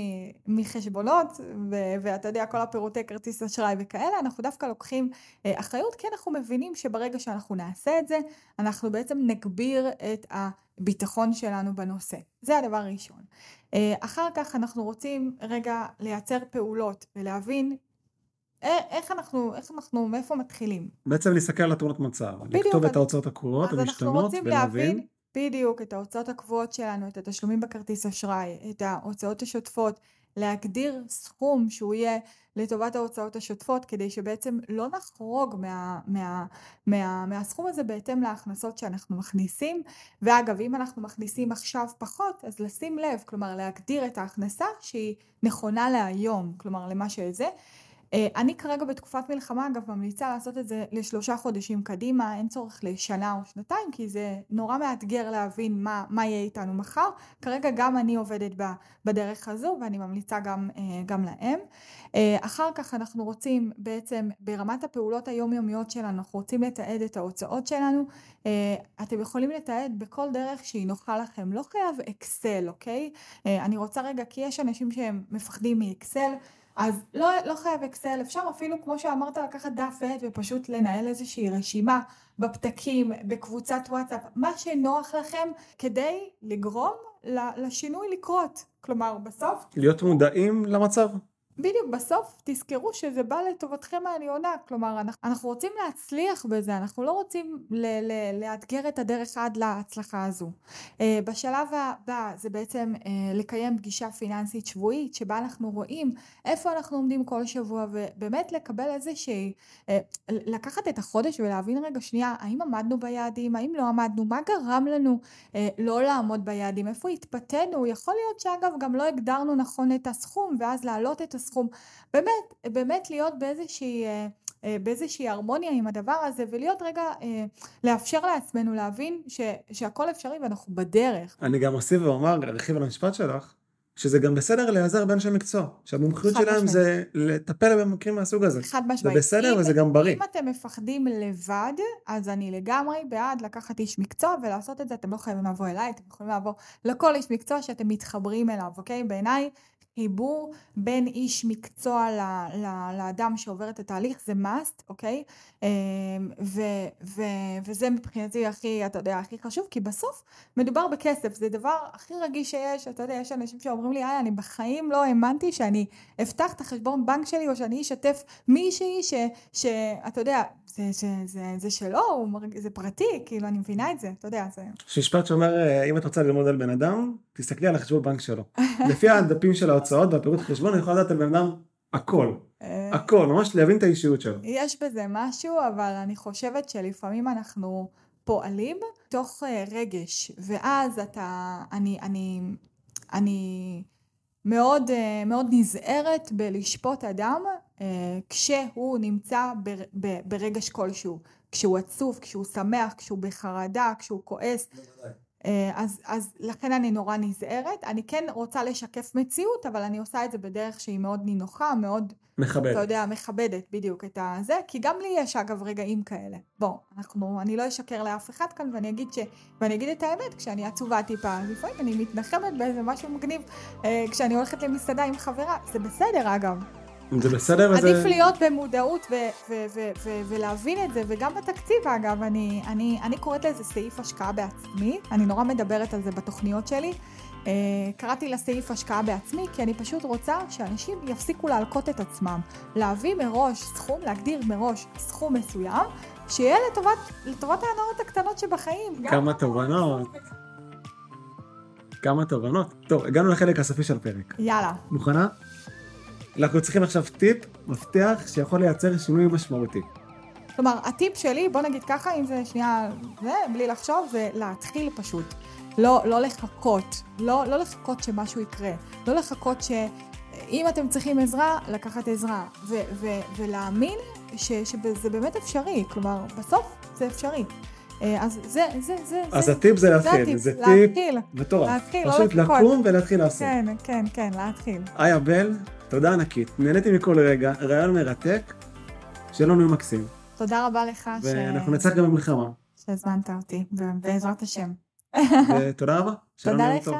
מחשבונות, ו- ואתה יודע, כל הפירוטי כרטיס אשראי וכאלה, אנחנו דווקא לוקחים אה, אחריות, כי אנחנו מבינים שברגע שאנחנו נעשה את זה, אנחנו בעצם נגביר את הביטחון שלנו בנושא. זה הדבר הראשון. אה, אחר כך אנחנו רוצים רגע לייצר פעולות ולהבין איך אנחנו, איך אנחנו, מאיפה מתחילים? בעצם להסתכל על התמונות מצב, לכתוב את ההוצאות הקבועות המשתנות ולהבין. להבין בדיוק את ההוצאות הקבועות שלנו, את התשלומים בכרטיס אשראי, את ההוצאות השוטפות, להגדיר סכום שהוא יהיה לטובת ההוצאות השוטפות, כדי שבעצם לא נחרוג מה, מה, מה, מהסכום הזה בהתאם להכנסות שאנחנו מכניסים. ואגב, אם אנחנו מכניסים עכשיו פחות, אז לשים לב, כלומר להגדיר את ההכנסה שהיא נכונה להיום, כלומר למה שזה. אה, אני כרגע בתקופת מלחמה אגב ממליצה לעשות את זה לשלושה חודשים קדימה, אין צורך לשנה או שנתיים כי זה נורא מאתגר להבין מה, מה יהיה איתנו מחר. כרגע גם אני עובדת בדרך הזו ואני ממליצה גם, אה, גם להם. אה, אחר כך אנחנו רוצים בעצם ברמת הפעולות היומיומיות שלנו, אנחנו רוצים לתעד את ההוצאות שלנו. אתם יכולים לתעד בכל דרך שהיא נוחה לכם, לא חייב אקסל, אוקיי? אני רוצה רגע, כי יש אנשים שהם מפחדים מאקסל. אז לא, לא חייב אקסל, אפשר אפילו כמו שאמרת לקחת דף ועט ופשוט לנהל איזושהי רשימה בפתקים, בקבוצת וואטסאפ, מה שנוח לכם כדי לגרום לשינוי לקרות. כלומר בסוף, להיות מודעים למצב. בדיוק בסוף תזכרו שזה בא לטובתכם העליונה, כלומר אנחנו, רוצים להצליח בזה, אנחנו לא רוצים ל- ל- לאתגר את הדרך עד להצלחה הזו. Uh, בשלב הבא זה בעצם uh, לקיים פגישה פיננסית שבועית שבה אנחנו רואים איפה אנחנו עומדים כל שבוע ובאמת לקבל איזושהי, uh, לקחת את החודש ולהבין רגע שנייה האם עמדנו ביעדים, האם לא עמדנו, מה גרם לנו לא לעמוד ביעדים, איפה התפתינו, יכול להיות שאגב גם לא הגדרנו נכון את הסכום ואז להעלות את הסכום, באמת, באמת להיות באיזושהי אה, אה, באיזושהי הרמוניה עם הדבר הזה ולהיות רגע, אה, לאפשר לעצמנו להבין ש, שהכל אפשרי ואנחנו בדרך. אני גם אוסיף ואומר, ארחיב על המשפט שלך, שזה גם בסדר להיעזר באנשי מקצוע, שהמומחיות שלהם משמעית. זה לטפל במקרים מהסוג הזה. חד זה משמעית. בסדר אם- וזה גם בריא. אם אתם מפחדים לבד, אז אני לגמרי בעד לקחת איש מקצוע ולעשות את זה. אתם לא חייבים לבוא אליי, אתם יכולים לבוא לכל איש מקצוע שאתם מתחברים אליו, אוקיי? בעיניי, חיבור בין איש מקצוע ל- ל- לאדם שעובר את התהליך זה must, אוקיי? אמ, ו, ו, וזה מבחינתי הכי, אתה יודע, הכי חשוב, כי בסוף מדובר בכסף, זה דבר הכי רגיש שיש, אתה יודע, יש אנשים שאומרים לי, איי, אני בחיים לא האמנתי שאני אפתח את החשבון בנק שלי, או שאני אשתף מישהי ש, שאתה יודע, זה, זה, זה, זה שלו, זה פרטי, כאילו, אני מבינה את זה, אתה יודע, זה... יש משפט שאומר, אה, אם את רוצה ללמוד על בן אדם, תסתכלי על החשבון בנק שלו. לפי הדפים של ההוצאות והפירוט חשבון, אני יכול לדעת על בן אדם הכל. אה, הכל, ממש להבין את האישיות שלו. יש בזה משהו, אבל אני חושבת שלפעמים אנחנו פועלים תוך אה, רגש, ואז אתה, אני, אני, אני מאוד, אה, מאוד נזהרת בלשפוט אדם אה, כשהוא נמצא בר, ב, ברגש כלשהו, כשהוא עצוב, כשהוא שמח, כשהוא בחרדה, כשהוא כועס. אז, אז לכן אני נורא נזהרת. אני כן רוצה לשקף מציאות, אבל אני עושה את זה בדרך שהיא מאוד נינוחה, מאוד מכבד. אתה יודע, מכבדת בדיוק את הזה, כי גם לי יש אגב רגעים כאלה. בוא, אנחנו, אני לא אשקר לאף אחד כאן ואני אגיד ש... ואני אגיד את האמת, כשאני עצובה טיפה, לפעמים אני מתנחמת באיזה משהו מגניב, אה, כשאני הולכת למסעדה עם חברה, זה בסדר אגב. זה בסדר וזה... עדיף להיות במודעות ו- ו- ו- ו- ולהבין את זה, וגם בתקציב אגב, אני, אני, אני קוראת לזה סעיף השקעה בעצמי, אני נורא מדברת על זה בתוכניות שלי. אה, קראתי לסעיף השקעה בעצמי, כי אני פשוט רוצה שאנשים יפסיקו להלקות את עצמם. להביא מראש סכום, להגדיר מראש סכום מסוים, שיהיה לטובת, לטובת ההנאות הקטנות שבחיים. כמה תובנות. כמה תובנות. טוב, הגענו לחלק הסופי של הפרק. יאללה. מוכנה? אנחנו צריכים עכשיו טיפ, מפתח, שיכול לייצר שינוי משמעותי. כלומר, הטיפ שלי, בוא נגיד ככה, אם זה שנייה, זה, בלי לחשוב, זה להתחיל פשוט. לא, לא לחכות, לא, לא לחכות שמשהו יקרה, לא לחכות שאם אתם צריכים עזרה, לקחת עזרה, ו, ו, ולהאמין ש, שזה באמת אפשרי, כלומר, בסוף זה אפשרי. אה, אז זה, זה, זה, אז זה, הטיפ זה להתחיל, זה טיפ להתחיל, מטורף. להתחיל, לא פשוט לחכות. לקום ולהתחיל לעשות. כן, כן, כן, להתחיל. איה בל, תודה ענקית. נהניתי מכל רגע, רעיון מרתק, שיהיה לנו מקסים. תודה רבה לך ש... ואנחנו נצח גם במלחמה. שהזמנת אותי, בעזרת השם. ותודה רבה. תודה לך.